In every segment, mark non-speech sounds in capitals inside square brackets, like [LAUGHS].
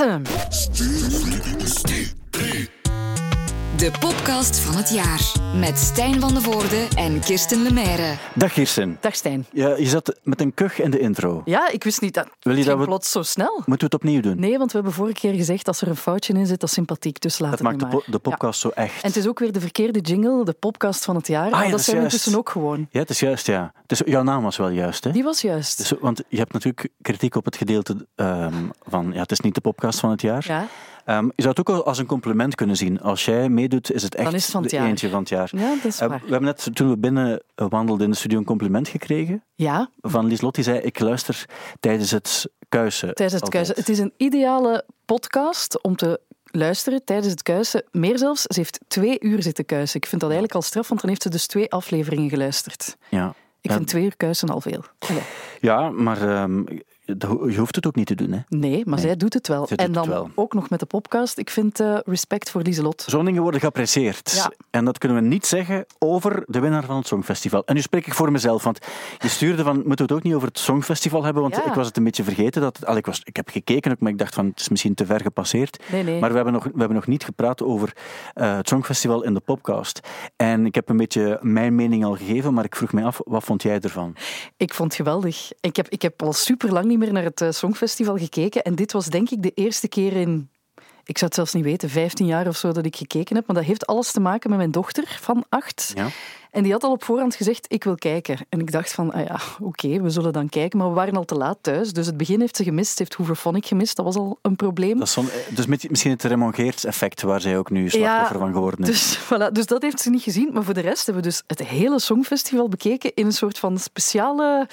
[CLEARS THROAT] Steve. Steve. De podcast van het jaar. Met Stijn van de Voorde en Kirsten Lemaire. Dag Kirsten. Dag Stijn. Ja, je zat met een kuch in de intro. Ja, ik wist niet dat Wil je het dat we- plots zo snel. Moeten we het opnieuw doen? Nee, want we hebben vorige keer gezegd als er een foutje in zit, dat is sympathiek. Dus laat dat het maakt de, nu maar. po- de podcast zo echt. En het is ook weer de verkeerde jingle, de podcast van het jaar. Ah, ja, maar dat dat is zijn we intussen ook gewoon. Ja, het is juist, ja. Dus jouw naam was wel juist, hè? Die was juist. Dus, want je hebt natuurlijk kritiek op het gedeelte ehm, van, ja, het is niet de podcast van het jaar. Ja, Ehm, je zou het ook als een compliment kunnen zien. Als jij meedoet, is het echt Dan is het van het de jaar. eentje van het jaar. ja dat is Eh, waar. we hebben net, toen we binnen eh, wandelden in de studio, een compliment gekregen Ja, van Lieslot. Die zei, ik luister tijdens het kuisen. tijdens het kuisen. Het is een ideale podcast om te luisteren tijdens het kuisen. Meer zelfs, ze heeft twee uur zitten kuisen. Ik vind dat eigenlijk al straf, want dan heeft ze dus twee afleveringen geluisterd. Ja. Ik vind twee uur kuisen al veel. Allee. ja, maar ehm, je hoeft het ook niet te doen, hè. Nee, maar Nee, zij doet het wel. doet en dan wel. ook nog met de podcast. Ik vind eh, respect voor Lieselot. Zo'n dingen worden geapprecieerd. Ja. En dat kunnen we niet zeggen over de winnaar van het Songfestival. En nu spreek ik voor mezelf, want je stuurde van, moeten we het ook niet over het Songfestival hebben? Want Ja. ik was het een beetje vergeten. Dat, al, ik, was, ik heb gekeken, ook, maar ik dacht van, het is misschien te ver gepasseerd. Nee, nee. Maar we hebben, nog, we hebben nog niet gepraat over eh, het Songfestival in de podcast. En ik heb een beetje mijn mening al gegeven, maar ik vroeg mij af, wat vond jij ervan? Ik vond het geweldig. Ik heb, ik heb al super lang niet meer naar het eh, Songfestival gekeken. En dit was denk ik de eerste keer in, ik zou het zelfs niet weten, 15 jaar of zo dat ik gekeken heb. Maar dat heeft alles te maken met mijn dochter van acht. Ja? En die had al op voorhand gezegd, ik wil kijken. En ik dacht van, ah ja, oké, we zullen dan kijken. Maar we waren al te laat thuis. Dus het begin heeft ze gemist. Heeft Hooverphonic gemist. Dat was al een probleem. Dat eh, dus met- misschien het Raymond Geerts effect, waar zij ook nu slachtoffer van geworden is. Dus, [LAUGHS] voilà, dus dat heeft ze niet gezien. Maar voor de rest hebben we dus het hele Songfestival bekeken in een soort van speciale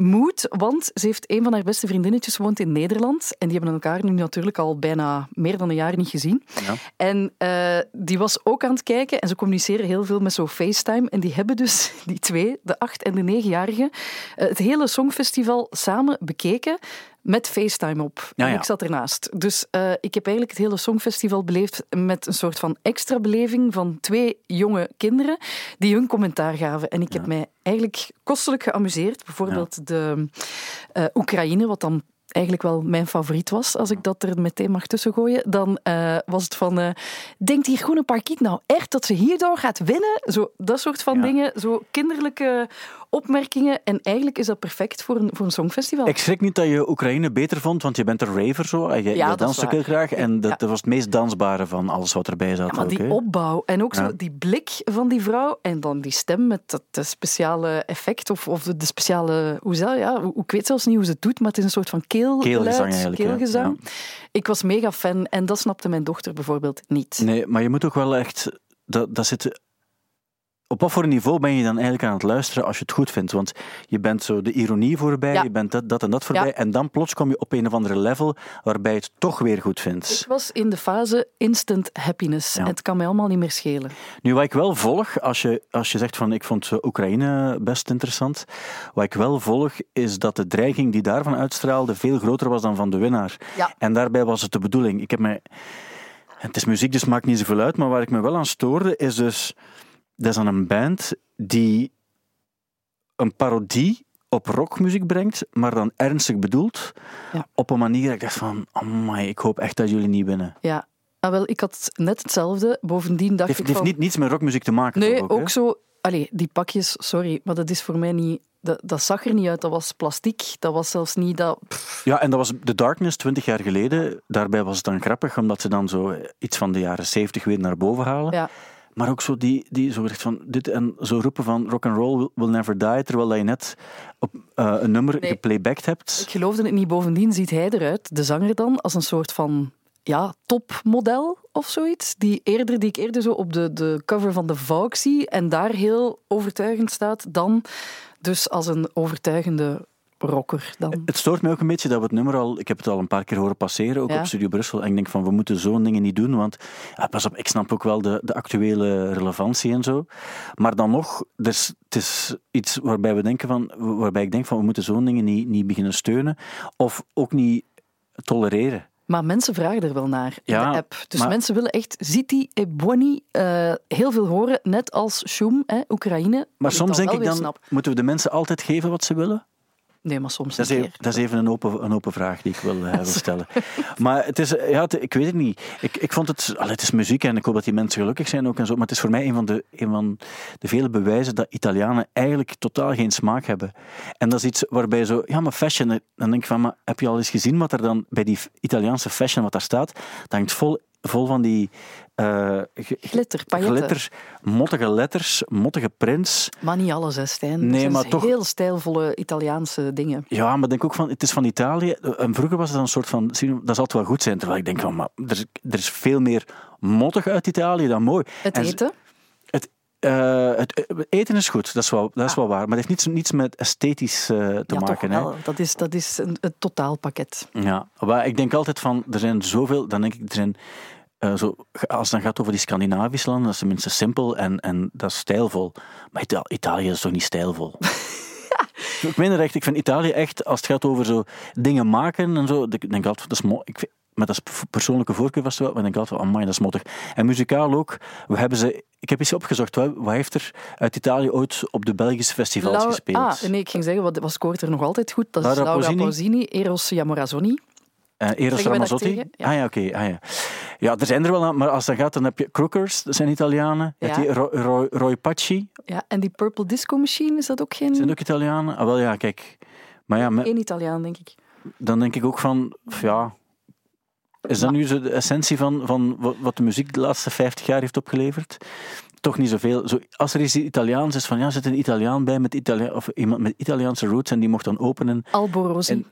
mood. Want ze heeft een van haar beste vriendinnetjes woont in Nederland. En die hebben elkaar nu natuurlijk al bijna meer dan een jaar niet gezien. Ja. En eh, die was ook aan het kijken. En ze communiceren heel veel met zo'n FaceTime. En die hebben dus, die twee, de acht- en de negenjarigen, eh, het hele Songfestival samen bekeken. Met FaceTime op. Ja, en ik zat ernaast. Dus eh, ik heb eigenlijk het hele Songfestival beleefd met een soort van extra beleving van twee jonge kinderen die hun commentaar gaven. En ik heb mij eigenlijk kostelijk geamuseerd. Bijvoorbeeld de eh, Oekraïne, wat dan eigenlijk wel mijn favoriet was, als ik dat er meteen mag tussengooien. Dan eh, was het van, denkt die groene parkiet nou echt dat ze hierdoor gaat winnen? Zo, dat soort van Ja. dingen, zo kinderlijke opmerkingen. En eigenlijk is dat perfect voor een, voor een songfestival. Ik schrik niet dat je Oekraïne beter vond, want je bent een raver zo. En je, Ja, je dat danst ook heel graag. En dat, Ja. was het meest dansbare van alles wat erbij zat. Ja, maar ook, die opbouw en ook zo die blik van die vrouw en dan die stem met dat speciale effect of, of de, speciale, hoe zal ja, hoe- ik weet zelfs niet hoe ze het doet, maar het is een soort van Keelgezang hè. keelgezang. Ik was mega fan en dat snapte mijn dochter bijvoorbeeld niet. Nee, maar je moet ook wel echt... Dat, dat zit... Op wat voor niveau ben je dan eigenlijk aan het luisteren als je het goed vindt? Want je bent zo de ironie voorbij, Ja. je bent dat, dat en dat voorbij. Ja. En dan plots kom je op een of andere level waarbij je het toch weer goed vindt. Ik was in de fase instant happiness. Ja. Het kan mij allemaal niet meer schelen. Nu, wat ik wel volg, als je, als je zegt van ik vond eh, Oekraïne best interessant, wat ik wel volg, is dat de dreiging die daarvan uitstraalde veel groter was dan van de winnaar. En daarbij was het de bedoeling. Ik heb mij... Het is muziek, dus maakt niet zoveel uit, maar waar ik me wel aan stoorde, is dus... Dat is dan een band die een parodie op rockmuziek brengt, maar dan ernstig bedoeld, Ja. op een manier dat ik dacht van, amai, ik hoop echt dat jullie niet winnen. Ja, ah, wel, ik had net hetzelfde. Bovendien dacht Het heeft, ik het heeft van... niet, niets met rockmuziek te maken. Nee, ook, zo... Allee, die pakjes, sorry, maar dat is voor mij niet... Dat, dat zag er niet uit, dat was plastiek. Dat was zelfs niet dat... Ja, en dat was The Darkness, twintig jaar geleden. Daarbij was het dan grappig, omdat ze dan zo iets van de jaren zeventig weer naar boven halen. Ja, Maar ook zo die, die zo van dit en zo roepen van rock and roll will, will never die, terwijl je net op eh, een nummer Nee. geplaybacked hebt. Ik geloofde het niet. Bovendien ziet hij eruit, de zanger dan, als een soort van ja, topmodel of zoiets. Die, eerder, die ik eerder zo op de, de cover van de Vogue zie en daar heel overtuigend staat, dan dus als een overtuigende rocker. Dan. Het stoort mij ook een beetje dat we het nummer al, ik heb het al een paar keer horen passeren, ook Ja. op Studio Brussel. En ik denk van, we moeten zo'n dingen niet doen, want pas op, ik snap ook wel de, de actuele relevantie en zo. Maar dan nog, dus, het is iets waarbij we denken van, waarbij ik denk van, we moeten zo'n dingen niet, niet beginnen steunen, of ook niet tolereren. Maar mensen vragen er wel naar in Ja, de app. Dus maar- mensen willen echt Ziti e Buoni heel veel horen, net als Shum, hè, Oekraïne. Maar soms denk ik dan, snap. moeten we de mensen altijd geven wat ze willen? Nee, maar soms Dat is, even, dat is even een open, een open vraag die ik wil, eh, [LAUGHS] wil stellen. Maar het is, ja, het- ik weet het niet. Ik, ik vond het, allee, het is muziek en ik hoop dat die mensen gelukkig zijn ook en zo. Maar het is voor mij een van de, een van de vele bewijzen dat Italianen eigenlijk totaal geen smaak hebben. En dat is iets waarbij zo, ja, maar fashion. Dan denk ik van, maar heb je al eens gezien wat er dan bij die Italiaanse fashion wat daar staat? Dat hangt vol, vol van die eh, Glitter, glitter, mottige letters, mottige prints. Maar niet alles, hè, Stijn. Nee, Er zijn maar toch- heel stijlvolle Italiaanse dingen. Ja, maar ik denk ook van, het is van Italië. En vroeger was het dan een soort van, dat zal het wel goed zijn. Terwijl ik denk van, maar er is, er is veel meer mottig uit Italië dan mooi. Het En eten, Het, eh, het eh, eten is goed, dat is wel, dat is wel waar. Maar het heeft niets, niets met esthetisch eh, te ja, maken. hè. Dat is, dat is een, een totaalpakket. Ja, maar ik denk altijd van, er zijn zoveel, dan denk ik, er zijn, eh, zo, als het dan gaat over die Scandinavische landen, dat is tenminste simpel en, en dat is stijlvol. Maar Ita- Italië is toch niet stijlvol? [LAUGHS] Ik meen het echt, ik vind Italië echt, als het gaat over zo dingen maken en zo, ik denk altijd, dat is mooi. Maar dat is persoonlijke voorkeur was het wel, maar ik denk altijd, amai, dat is mottig. En muzikaal ook, we hebben ze, ik heb eens opgezocht, wat, heeft er uit Italië ooit op de Belgische festivals gespeeld? Ah, nee, ik ging zeggen, wat, wat scoort er nog altijd goed? Dat is Laura Laura Pausini. Pausini, Eros Jamorazoni. Eh, Eros Ramazzotti? Ja. Ah ja, oké. ah, ja. ja, er zijn er wel aan, maar als dat gaat, dan heb je Crookers, dat zijn Italianen. Ja. Je Roy, Roy, Roy Paci, Ja, en die Purple Disco Machine, is dat ook geen... zijn ook Italianen. Ah, wel ja, kijk. Maar ja, met- Eén Italiaan, denk ik. dan denk ik ook van, ja... Is dat nu zo de essentie van, van wat- de muziek de laatste 50 jaar heeft opgeleverd? Toch niet zoveel. Zo, als er iets Italiaans is, van ja, zit een Italiaan bij met Italia of iemand met Italiaanse roots en die mocht dan openen. Alborosi.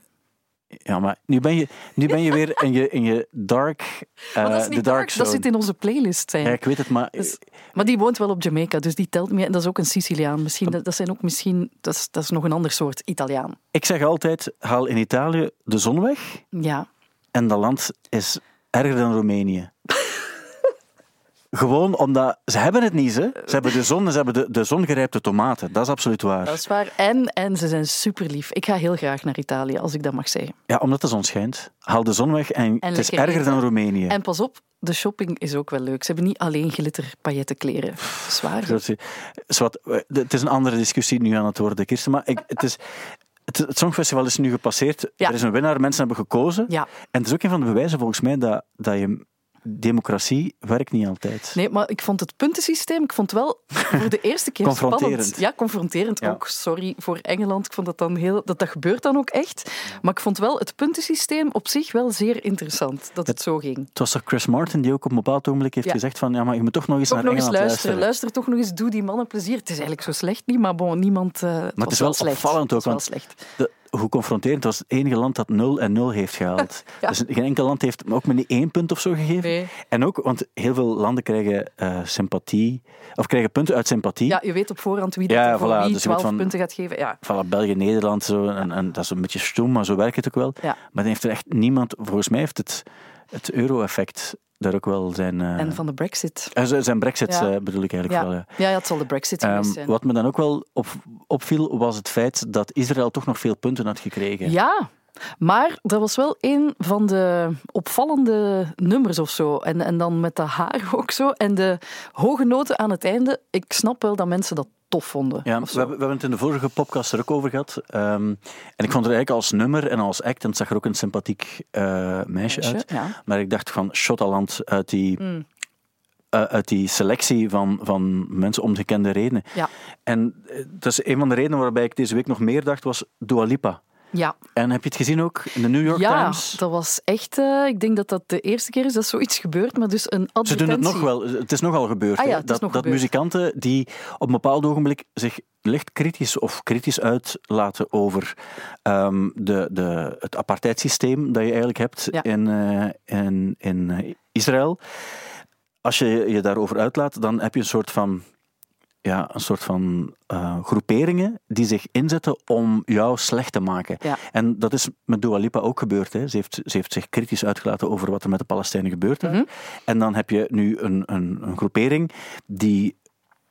Ja, maar nu ben je, nu ben je weer in je, in je dark, [LAUGHS] eh, dat is de dark dark, zone. dat zit in onze playlist. Ja, ik weet het, maar Dus- maar die woont wel op Jamaica, dus die telt mee. En dat is ook een Siciliaan. Misschien, dat, dat zijn ook misschien, dat is, dat is nog een ander soort Italiaan. ik zeg altijd, haal in Italië de zon weg Ja. en dat land is erger dan Roemenië. Gewoon omdat, ze hebben het niet, ze. Ze hebben de zon en ze hebben de, de zongerijpte tomaten. Dat is absoluut waar. Dat is waar. En, en ze zijn super lief. Ik ga heel graag naar Italië, als ik dat mag zeggen. Ja, omdat de zon schijnt. Haal de zon weg en, het is erger eten. dan Roemenië. En pas op, de shopping is ook wel leuk. Ze hebben niet alleen glitter pailletten kleren. Zwaar. Dat is- zwart, eh, het is een andere discussie nu aan het worden, Kirsten. Maar ik, het, is, het, het Songfestival is nu gepasseerd. Ja. Er is een winnaar, mensen hebben gekozen. Ja. En het is ook een van de bewijzen volgens mij dat, dat je... Democratie werkt niet altijd. Nee, maar ik vond het puntensysteem, ik vond wel voor de [LAUGHS] eerste keer Confronterend. spannend. Ja, confronterend Ja. ook. Sorry voor Engeland. Ik vond dat dan heel... Dat, dat gebeurt dan ook echt. Maar ik vond wel het puntensysteem op zich wel zeer interessant, dat het zo ging. Het was toch Chris Martin die ook op een bepaald ogenblik heeft Ja. gezegd van ja, maar je moet toch nog eens naar nog eens Engeland luisteren. luisteren. Luister toch nog eens, doe die mannen plezier. Het is eigenlijk zo slecht niet, maar bon, niemand... eh, het Maar het is wel slecht. opvallend ook, want wel slecht. de, hoe confronterend het was het enige land dat 0 en 0 heeft gehaald. [LAUGHS] Ja. Dus geen enkel land heeft ook maar niet één punt of zo gegeven. Nee. En ook, want heel veel landen krijgen eh, sympathie, of krijgen punten uit sympathie. Ja, je weet op voorhand wie, Ja, dat voor voilà, wie dus je weet 12 van- punten gaat geven. Ja. Voilà, België, Nederland, zo, en, en dat is een beetje stoem, maar zo werkt het ook wel. Ja. Maar dan heeft er echt niemand, volgens mij heeft het, het euro-effect daar ook wel zijn... eh, En van de brexit. eh, zijn brexit Ja. eh, bedoel ik eigenlijk Ja. wel. ja. Ja, ja, het zal de brexit geweest zijn. wat me dan ook wel op, opviel, was het feit dat Israël toch nog veel punten had gekregen. Ja, maar dat was wel een van de opvallende nummers of zo. En, en dan met dat haar ook zo. En de hoge noten aan het einde. Ik snap wel dat mensen dat tof vonden. Ja, we hebben, we hebben het in de vorige podcast er ook over gehad. Ehm, en ik vond het eigenlijk als nummer en als act, en het zag er ook een sympathiek eh, meisje, Meisje, uit. ja. Maar ik dacht van Shotaland uit die, Mm. eh, uit die selectie van, van mensen om gekende redenen. Ja. En eh, dat is een van de redenen waarbij ik deze week nog meer dacht, was Dua Lipa. Ja, En heb je het gezien ook in de New York ja Times? dat was echt... eh, ik denk dat dat de eerste keer is dat zoiets gebeurt, maar dus een Ze advertentie. doen het nog wel. Het is nogal gebeurd. Ah ja, dat nog dat gebeurd. muzikanten die op een bepaald ogenblik zich licht kritisch of kritisch uitlaten over ehm, de, de, het apartheidssysteem dat je eigenlijk hebt Ja. in, eh, in, in eh, Israël. Als je je daarover uitlaat, dan heb je een soort van ja, een soort van eh, groeperingen die zich inzetten om jou slecht te maken. Ja. En dat is met Dua Lipa ook gebeurd. Hè. Ze, heeft, ze heeft zich kritisch uitgelaten over wat er met de Palestijnen gebeurt. Mhm. En dan heb je nu een, een, een groepering die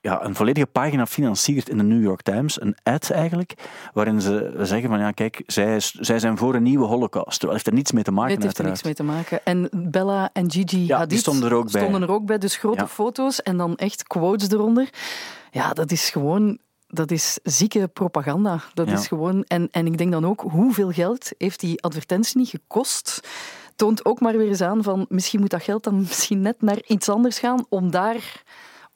ja, een volledige pagina financiert in de New York Times, een ad eigenlijk, waarin ze zeggen van ja, kijk, zij, zij zijn voor een nieuwe holocaust. Terwijl heeft er niets mee te maken Dit heeft er niks mee te maken. En Bella en Gigi Ja, Hadid die stonden er ook bij. stonden er ook bij. Dus grote Ja. foto's en dan echt quotes eronder. Ja, dat is gewoon dat is zieke propaganda. Dat Ja. is gewoon... En, en ik denk dan ook, hoeveel geld heeft die advertentie niet gekost? Toont ook maar weer eens aan van, misschien moet dat geld dan [LAUGHS] misschien net naar iets anders gaan om daar,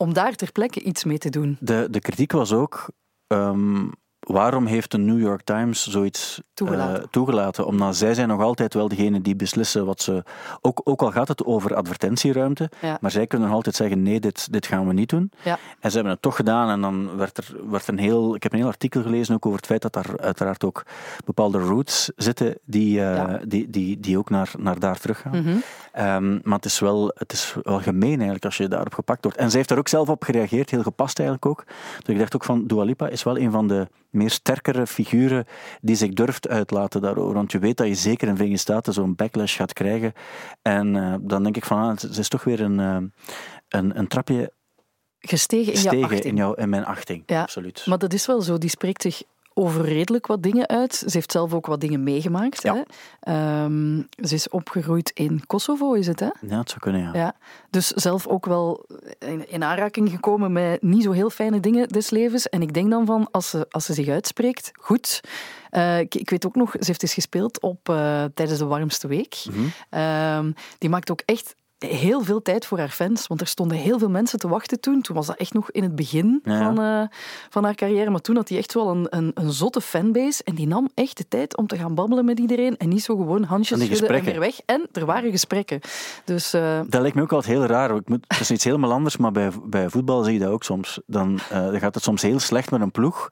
om daar ter plekke iets mee te doen. De, de kritiek was ook. ehm, waarom heeft de New York Times zoiets eh, Toegelaten. toegelaten? Omdat zij zijn nog altijd wel degene die beslissen wat ze. Ook, ook al gaat het over advertentieruimte, Ja. maar zij kunnen nog altijd zeggen: nee, dit, dit gaan we niet doen. Ja. En ze hebben het toch gedaan en dan werd er werd een heel. Ik heb een heel artikel gelezen ook over het feit dat daar uiteraard ook bepaalde roots zitten die, eh, Ja. die, die, die ook naar, naar daar teruggaan. Ehm, maar het is, wel, het is wel gemeen eigenlijk als je daarop gepakt wordt. En zij heeft daar ook zelf op gereageerd, heel gepast eigenlijk ook. Dus ik dacht ook van, Dua Lipa is wel een van de meer sterkere figuren die zich durft uitlaten daarover. Want je weet dat je zeker in Verenigde Staten zo'n backlash gaat krijgen. En eh, dan denk ik van, ah, het is toch weer een, eh, een, een trapje Gestegen in jouw achting. in, jou, in mijn achting. Ja, Absoluut. Maar dat is wel zo. Die spreekt zich over redelijk wat dingen uit. Ze heeft zelf ook wat dingen meegemaakt. Ja. Hè? Ehm, ze is opgegroeid in Kosovo, is het, hè? Ja, het zou kunnen, ja. Ja. Dus zelf ook wel in, in aanraking gekomen met niet zo heel fijne dingen des levens. En ik denk dan van, als ze, als ze zich uitspreekt, goed. Eh, ik, ik weet ook nog, ze heeft eens gespeeld op, eh, tijdens de warmste week. Mhm. Ehm, die maakt ook echt heel veel tijd voor haar fans. Want er stonden heel veel mensen te wachten toen. Toen was dat echt nog in het begin Ja. Van, eh, van haar carrière. Maar toen had hij echt wel een, een, een zotte fanbase. En die nam echt de tijd om te gaan babbelen met iedereen. En niet zo gewoon handjes En schudden en weer weg. En er waren gesprekken. Dus eh, Dat lijkt me ook altijd heel raar. Ik moet, het is iets helemaal anders, maar bij, bij voetbal zie je dat ook soms. Dan, eh, dan gaat het soms heel slecht met een ploeg.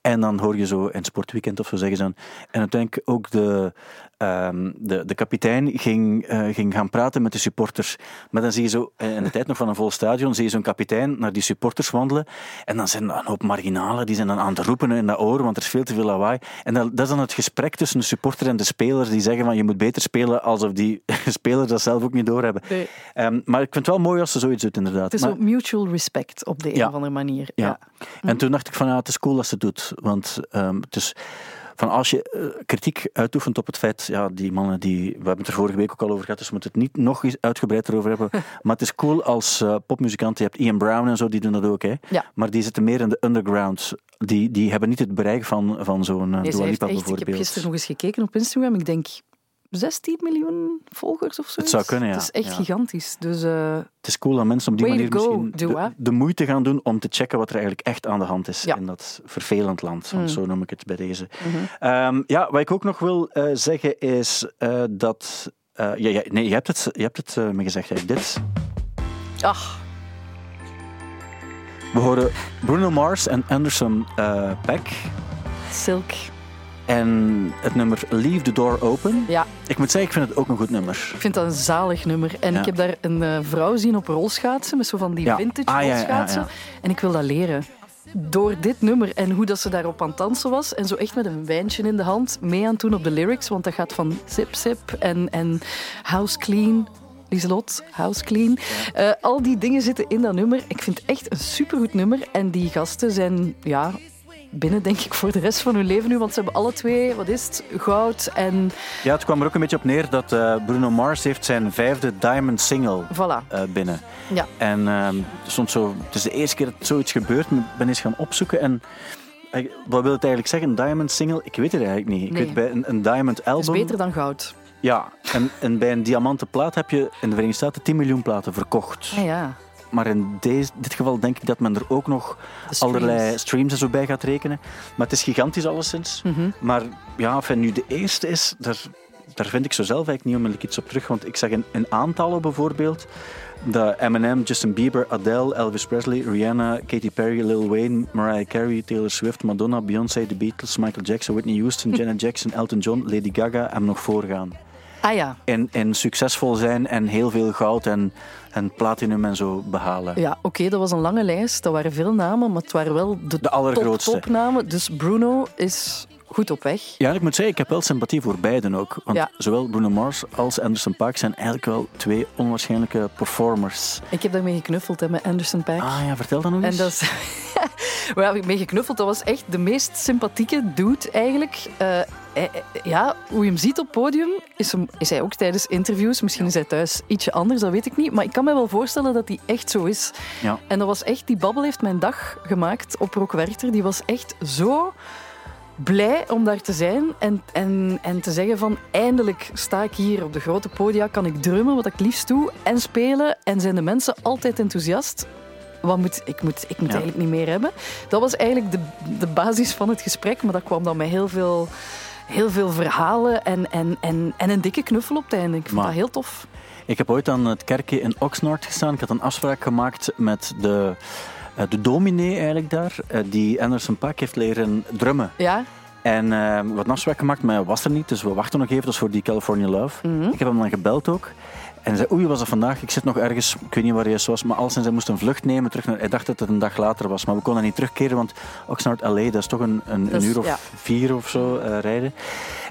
En dan hoor je zo in Sportweekend of zo zeggen ze dan. En uiteindelijk ook de, ehm, de, de kapitein ging, eh, ging gaan praten met de supporters. Maar dan zie je zo, eh, in de tijd nog van een vol stadion, zie je zo'n kapitein naar die supporters wandelen. En dan zijn er een hoop marginalen, die zijn dan aan het roepen in dat oor, want er is veel te veel lawaai. En dat, dat is dan het gesprek tussen de supporter en de spelers, die zeggen van je moet beter spelen, alsof die [LAUGHS] spelers dat zelf ook niet doorhebben. nee, Ehm, maar ik vind het wel mooi als ze zoiets doet, inderdaad. het is Maar- ook mutual respect op de een Ja. of andere manier. ja. En toen dacht ik van ja, het is cool dat ze het doet. Want ehm, het is van als je eh, kritiek uitoefent op het feit, ja, die mannen die, we hebben het er vorige week ook al over gehad, dus we moeten het niet nog eens uitgebreid erover hebben. [LAUGHS] maar het is cool als eh, popmuzikant, je hebt Ian Brown en zo, die doen dat ook, hè. Ja. Maar die zitten meer in de underground. Die, die hebben niet het bereik van, van zo'n uh, Nee, Dua Lipa echt, ik heb bijvoorbeeld. gisteren nog eens gekeken op Instagram. Ik denk 16 miljoen volgers of zo. Het zou kunnen, ja. Het is echt Ja. gigantisch. Dus eh, Het is cool dat mensen op die manier go, misschien de, de moeite gaan doen om te checken wat er eigenlijk echt aan de hand is Ja. in dat vervelend land. Mm. zo noem ik het bij deze. mhm. Ehm, ja, wat ik ook nog wil eh, zeggen is eh, dat. ja, ja, nee, je hebt het, je hebt het me gezegd. Hè. Dit. ach, We horen Bruno Mars en Anderson Paak. Silk. En het nummer Leave the Door Open. Ja, Ik moet zeggen, ik vind het ook een goed nummer. ik vind dat een zalig nummer. En Ja. ik heb daar een eh, vrouw zien op rolschaatsen, met zo van die Ja. vintage Ah, ja, ja, ja, rolschaatsen. En ik wil dat leren. Door dit nummer en hoe dat ze daarop aan het dansen was. En zo echt met een wijntje in de hand mee aan het doen op de lyrics. Want dat gaat van zip zip en, en house clean. Lieselot, house clean. Eh, al die dingen zitten in dat nummer. Ik vind het echt een supergoed nummer. En die gasten zijn, ja, binnen denk ik voor de rest van hun leven nu. Want ze hebben alle twee, wat is het, goud en Ja, het kwam er ook een beetje op neer dat eh, Bruno Mars heeft zijn vijfde Diamond single voilà. eh, binnen. Ja. En er stond zo, het is de eerste keer dat zoiets gebeurt. Ik ben eens gaan opzoeken en eh, wat wil het eigenlijk zeggen? Een diamond single? Ik weet het eigenlijk niet. Ik Nee. weet bij een, een diamond Het album. is beter dan goud. Ja, en, en bij een diamanten plaat heb je in de Verenigde Staten 10 miljoen platen verkocht. Ah ja, Maar in deze, dit geval denk ik dat men er ook nog streams. allerlei streams en zo bij gaat rekenen. Maar het is gigantisch alleszins. Mhm. Maar ja, enfin, nu de eerste is, daar, daar vind ik zo zelf eigenlijk niet onmiddellijk iets op terug. Want ik zag in, in aantallen bijvoorbeeld dat Eminem, Justin Bieber, Adele, Elvis Presley, Rihanna, Katy Perry, Lil Wayne, Mariah Carey, Taylor Swift, Madonna, Beyoncé, The Beatles, Michael Jackson, Whitney Houston, Janet Jackson, Elton John, Lady Gaga hem nog voorgaan. Ah ja, En, en succesvol zijn en heel veel goud en, en platinum en zo behalen. ja oké, dat was een lange lijst. Dat waren veel namen, maar het waren wel de, De allergrootste. top, topnamen. Dus Bruno is goed op weg. Ja, ik moet zeggen, ik heb wel sympathie voor beiden ook. Want Ja. zowel Bruno Mars als Anderson Paak zijn eigenlijk wel twee onwaarschijnlijke performers. Ik heb daarmee geknuffeld hè, met Anderson Paak. Ah ja, vertel dan nog eens. En dat is, we hebben mee geknuffeld. Dat was echt de meest sympathieke dude eigenlijk. Uh, ja, hoe je hem ziet op podium, is, hem, is hij ook tijdens interviews. Misschien is hij thuis ietsje anders, dat weet ik niet. Maar ik kan me wel voorstellen dat hij echt zo is. Ja. En dat was echt, die babbel heeft mijn dag gemaakt op Rock Werchter. Die was echt zo blij om daar te zijn en, en, en te zeggen van eindelijk sta ik hier op de grote podia, kan ik drummen wat ik liefst doe en spelen en zijn de mensen altijd enthousiast. Wat moet, ik moet, ik moet eigenlijk niet meer hebben. Dat was eigenlijk de, de basis van het gesprek, maar dat kwam dan met heel veel, heel veel verhalen en, en, en, en een dikke knuffel op het einde. Ik vond dat heel tof. Ik heb ooit aan het kerkje in Oxnard gestaan. Ik had een afspraak gemaakt met de eh, de dominee eigenlijk daar, eh, die Anderson Paak heeft leren drummen. Ja. En uh, wat afspraak gemaakt, maar hij was er niet, dus we wachten nog even dus voor die California Love. Mhm. Ik heb hem dan gebeld ook. En hij zei, oei, was dat vandaag? Ik zit nog ergens, ik weet niet waar juist was, maar als hij moest een vlucht nemen terug naar... Hij dacht dat het een dag later was, maar we konden niet terugkeren, want Oxnard LA, dat is toch een, een, een uur of vier of zo uh, rijden.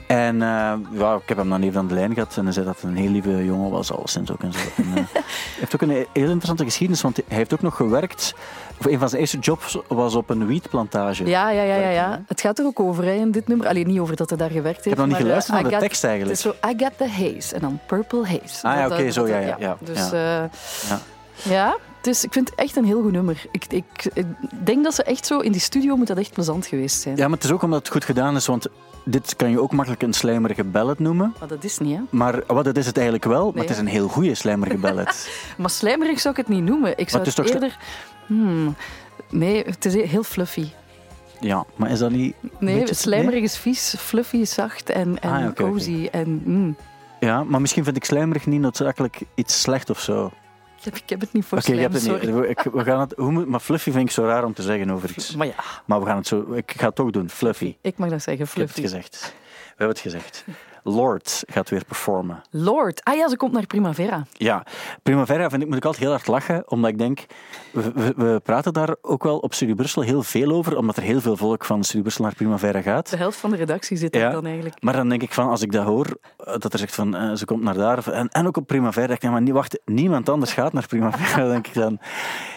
En uh, ja, ik heb hem dan even aan de lijn gehad en hij zei dat het een heel lieve jongen was, alleszins ook. En zo. En, uh, hij [LAUGHS] heeft ook een heel interessante geschiedenis, want hij heeft ook nog gewerkt. Of een van zijn eerste jobs was op een wietplantage. Ja, ja, ja, ja, ja. Het gaat er ook over hè, in dit nummer. Alleen niet over dat hij daar gewerkt heeft. Ik heb nog niet maar, geluisterd naar de tekst eigenlijk. Het is zo, I got the haze en dan purple haze. Ah ja, oké, okay, zo ja, ja. ja, dus, ja. ja. ja. Dus ik vind het echt een heel goed nummer. Ik, ik, ik, denk dat ze echt zo in die studio moet dat echt plezant geweest zijn. Ja, maar het is ook omdat het goed gedaan is, want dit kan je ook makkelijk een slijmerige ballad noemen. Maar dat is niet, hè? Maar wat dat is het eigenlijk wel, maar het is een heel goede slijmerige ballad. [LAUGHS] maar slijmerig zou ik het niet noemen. Ik zou het, het eerder... Hmm, nee, het is heel fluffy. Ja, maar is dat niet... Nee, beetje... slijmerig is vies, fluffy is zacht en, en ah, okay, cozy. Okay. En, mm. Ja, maar misschien vind ik slijmerig niet noodzakelijk iets slecht of zo. Ik heb, ik heb het niet voor Oké, okay, je hebt het niet. Ik, we gaan het, hoe moet, maar fluffy vind ik zo raar om te zeggen over iets. Maar ja. Maar we gaan het zo... Ik ga het toch doen. Fluffy. Ik mag dat zeggen, fluffy. Ik heb het gezegd. We hebben het gezegd. Lord gaat weer performen. Lord? Ah ja, ze komt naar Primavera. Ja, Primavera vind ik, moet ik altijd heel hard lachen, omdat ik denk, we, we, praten daar ook wel op Studie Brussel heel veel over, omdat er heel veel volk van Studie Brussel naar Primavera gaat. De helft van de redactie zit daar dan eigenlijk. Maar dan denk ik van, als ik dat hoor, dat er zegt van, uh, ze komt naar daar, en, en ook op Primavera, denk ik, maar niet, wacht, niemand anders gaat naar Primavera, [LAUGHS] denk ik dan.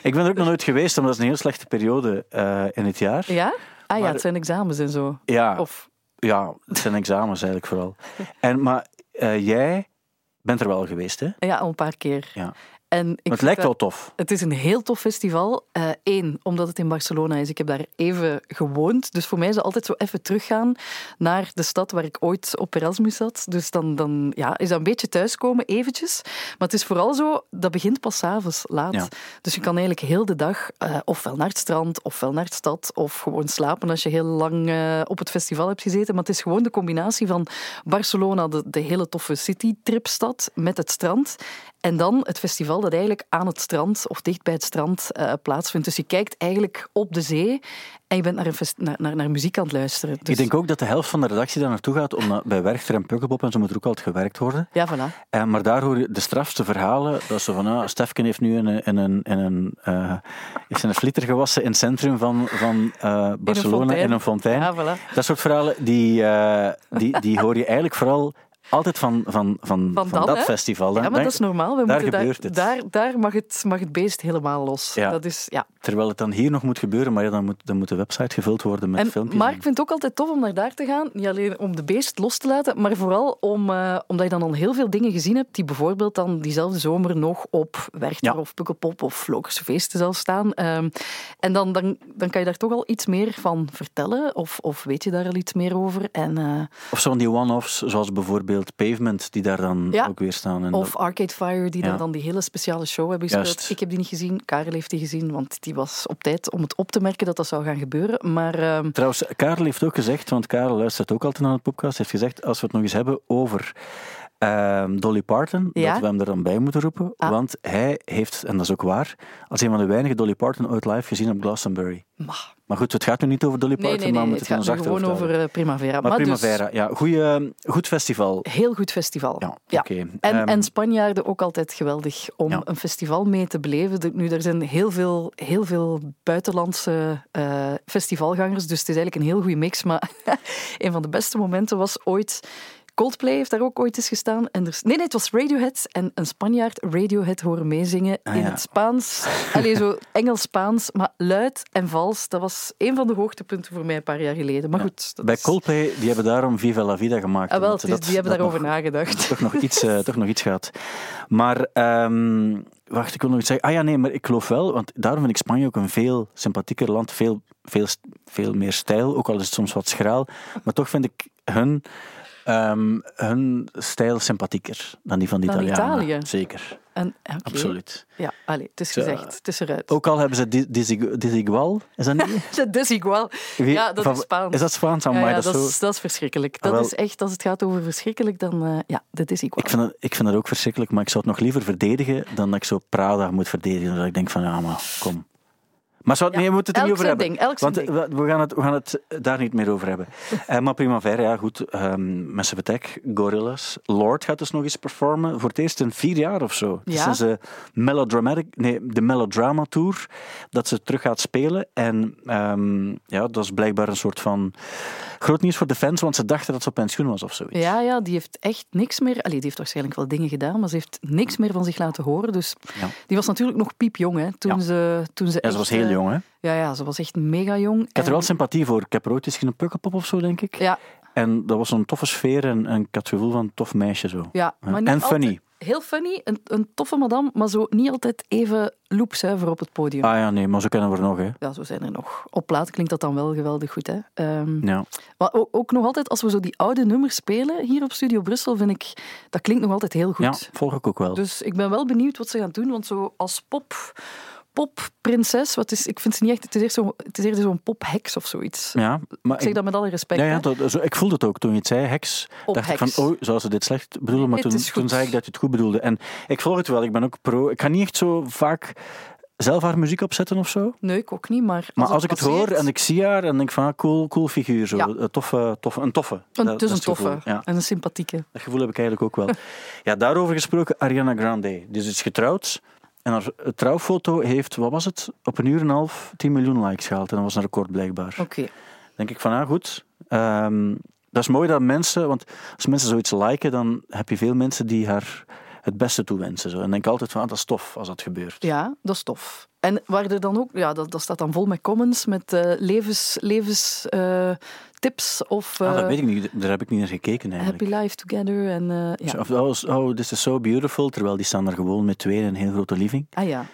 Ik ben er ook nog nooit geweest, omdat het een heel slechte periode uh, in het jaar. Ja? Ah ja, maar, het zijn examens en zo. Ja. Of ja, het zijn examens eigenlijk vooral. [LAUGHS] En, maar uh, jij bent er wel geweest, hè? Ja, al een paar keer. Ja. En ik het lijkt wel tof. Het is een heel tof festival. Eén, uh, omdat het in Barcelona is. Ik heb daar even gewoond. Dus voor mij is het altijd zo even teruggaan naar de stad waar ik ooit op Erasmus zat. Dus dan, dan ja, is dat een beetje thuiskomen, eventjes. Maar het is vooral zo, dat begint pas avonds laat. Ja. Dus je kan eigenlijk heel de dag uh, ofwel naar het strand, ofwel naar de stad, of gewoon slapen als je heel lang uh, op het festival hebt gezeten. Maar het is gewoon de combinatie van Barcelona, de, de hele toffe citytripstad, met het strand. En dan het festival dat eigenlijk aan het strand of dicht bij het strand uh, plaatsvindt. Dus je kijkt eigenlijk op de zee en je bent naar, een naar, naar, naar, muziek aan het luisteren. Dus... Ik denk ook dat de helft van de redactie daar naartoe gaat, omdat bij Werchter en Pukkelpop en zo moet er ook altijd gewerkt worden. Ja, voilà. Uh, maar daar hoor je de strafste verhalen. Dat ze van, ah, Stefken heeft nu in een, in een, in een, uh, heeft een flieter gewassen in het centrum van, van uh, Barcelona, in een fontein. Ja, voilà. Dat soort verhalen, die, die, die hoor je eigenlijk vooral altijd van, van, van, van, dan, dat hè? festival. Ja, maar dat is normaal. We daar moeten gebeurt het. Daar, daar mag, het, mag het beest helemaal los. Ja. Dat is, ja. Terwijl het dan hier nog moet gebeuren, maar ja, dan, moet, dan moet de website gevuld worden met en, filmpjes. Maar ik vind het ook altijd tof om naar daar te gaan. Niet alleen om de beest los te laten, maar vooral om, uh, omdat je dan al heel veel dingen gezien hebt die bijvoorbeeld dan diezelfde zomer nog op Werchter ja. of Pukkelpop of Lokerse Feesten zelf staan. Um, en dan, dan, dan kan je daar toch al iets meer van vertellen of, of weet je daar al iets meer over. En, uh, of zo van die one-offs, zoals bijvoorbeeld Pavement, die daar dan ja. ook weer staan. En of dat... Arcade Fire, die daar dan die hele speciale show hebben gespeeld. Juist. Ik heb die niet gezien, Karel heeft die gezien, want die was op tijd om het op te merken dat dat zou gaan gebeuren. Maar ehm, Trouwens, Karel heeft ook gezegd, want Karel luistert ook altijd naar het podcast, heeft gezegd, als we het nog eens hebben over ehm, Dolly Parton, Ja? dat we hem er dan bij moeten roepen. Ah. Want hij heeft, en dat is ook waar, als een van de weinige Dolly Parton ooit live gezien op Glastonbury. maar, Maar goed, het gaat nu niet over Dolly nee, Parton, nee, maar nee, we het gaat het ons gewoon over eh, Primavera. Maar, dus Primavera, ja, goeie, goed festival. heel goed festival. Ja, oké. En, Ehm, en Spanjaarden ook altijd geweldig om Ja. een festival mee te beleven. Er- Nu, er zijn heel veel, heel veel buitenlandse eh, festivalgangers, dus het is eigenlijk een heel goede mix. Maar [LAUGHS] een van de beste momenten was ooit... Coldplay heeft daar ook ooit eens gestaan. En er, nee, nee, het was Radiohead. En een Spanjaard Radiohead horen meezingen Ah, in ja. het Spaans. Allee, zo Engels-Spaans, maar luid en vals. Dat was een van de hoogtepunten voor mij een paar jaar geleden. Maar goed. Dat Bij is- Coldplay, die hebben daarom Viva la Vida gemaakt. Ah, wel, dus dat- die hebben dat daarover nog- nagedacht. toch nog iets, eh, toch nog iets gehad. Maar, ehm, wacht, ik wil nog iets zeggen. Ah ja, nee, maar ik geloof wel, want daarom vind ik Spanje ook een veel sympathieker land, veel, veel, veel meer stijl, ook al is het soms wat schraal. Maar toch vind ik hun, ehm, hun stijl sympathieker dan die van de Dan Italianen. Italië? Zeker, En, oké. absoluut. Ja, allee, het is Zo. gezegd. Het is eruit. Ook al hebben ze di- disigu- Disigual, is dat niet? [LAUGHS] Wie- Ja, dat is Spaans. Is dat Spaans? Ja, Amai, ja, dat is dat, zo... is, dat is verschrikkelijk. Dat wel. is echt, als het gaat over verschrikkelijk, dan uh, ja, dat is equal. Ik vind, ik vind het ook verschrikkelijk, maar ik zou het nog liever verdedigen dan dat ik zo Prada moet verdedigen. Dat ik denk van, ja, maar kom. Maar zou, Ja, nee, we moeten het er elk niet over hebben. ding, Want eh, we, gaan het, we gaan het daar niet meer over hebben. [LAUGHS] Eh, maar Primavera, ja goed. Um, Massive Attack, Gorillaz. Lord gaat dus nog eens performen. Voor het eerst in vier jaar of zo. Ja. sinds de Melodramatic, nee, de Melodrama Tour dat ze terug gaat spelen. En ehm, ja, dat is blijkbaar een soort van groot nieuws voor de fans, want ze dachten dat ze op pensioen was of zoiets. Ja, ja, die heeft echt niks meer... Allee, die heeft waarschijnlijk wel dingen gedaan, maar ze heeft niks meer van zich laten horen. Dus Ja. die was natuurlijk nog piepjong, hè, toen Ja. ze, toen ze Ja, ze was heel eh, jong, hè? Ja, ja, ze was echt mega jong. Ik had er wel sympathie voor. Ik heb er ooit eens een Pukkelpop of zo, denk ik. Ja, En dat was een toffe sfeer en, en ik had het gevoel van een tof meisje zo. ja, maar En funny. heel funny, een, een toffe madame, maar zo niet altijd even loepzuiver op het podium. Ah ja, nee, maar zo kennen we er nog, hè. Ja, zo zijn er nog. Op plaat klinkt dat dan wel geweldig goed, hè. Ehm, Ja. Maar ook, ook nog altijd, als we zo die oude nummers spelen hier op Studio Brussel, vind ik, dat klinkt nog altijd heel goed. ja, volg ik ook wel. Dus ik ben wel benieuwd wat ze gaan doen, want zo als pop, popprinses, wat is, ik vind ze niet echt, het is eerder zo'n het is eerder zo'n popheks of zoiets. ja, maar Ik zeg dat met alle respect. ja, ja, dat, zo, ik voelde het ook toen je het zei, heks. dacht ik van, oh, zou ze dit slecht bedoelen? Maar Nee, toen, toen zei ik dat je het goed bedoelde. En ik volg het wel, ik ben ook pro. Ik ga niet echt zo vaak zelf haar muziek opzetten of zo. Nee, ik ook niet, maar... Maar als ik het hoor en ik zie haar, dan denk ik van, ah, cool, cool figuur. Zo. Ja. Een toffe, toffe, een toffe. Een, Dat- dat een toffe. Ja. en een sympathieke. Dat gevoel heb ik eigenlijk ook wel. [LAUGHS] ja, daarover gesproken, Ariana Grande. Die is dus getrouwd. En haar trouwfoto heeft, wat was het, op een uur en een half 10 miljoen likes gehaald. En dat was een record blijkbaar. Oké. denk ik van, ah goed. Ehm, dat is mooi dat mensen, want als mensen zoiets liken, dan heb je veel mensen die haar het beste toewensen. Zo. En denk altijd van, ah, dat is tof als dat gebeurt. Ja, dat is tof. En waar er dan ook, ja, dat, dat staat dan vol met comments, met eh, levens, levens eh, tips of Ah, dat eh, weet ik niet, daar heb ik niet naar gekeken eigenlijk. happy life together. En, ja. Of, oh, oh, this is so beautiful, terwijl die staan er gewoon met twee in een heel grote living. Ah ja,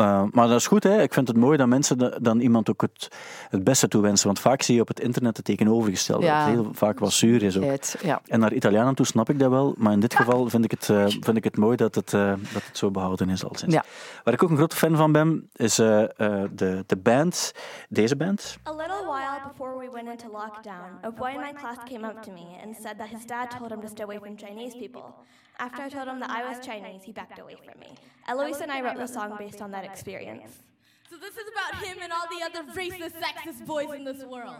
Uh, maar dat is goed, hè. ik vind het mooi dat mensen de- dan iemand ook het, het beste toewensen. Want vaak zie je op het internet het tegenovergestelde. Ja. Dat het heel vaak wel zuur is ook. ja. En naar Italianen toe snap ik dat wel, maar in dit geval vind ik het, vind ik het mooi dat het, dat het zo behouden is al sinds. Ja. Waar ik ook een grote fan van ben, is eh, eh, de, de band, deze band. A little while before we went into lockdown, a boy in my class came up to me and said that his dad told him to stay away from Chinese people. After I told him that I was Chinese, he backed away from me. Eloise and I wrote the song based on that experience. So this is about him and all the other racist, sexist boys in this world.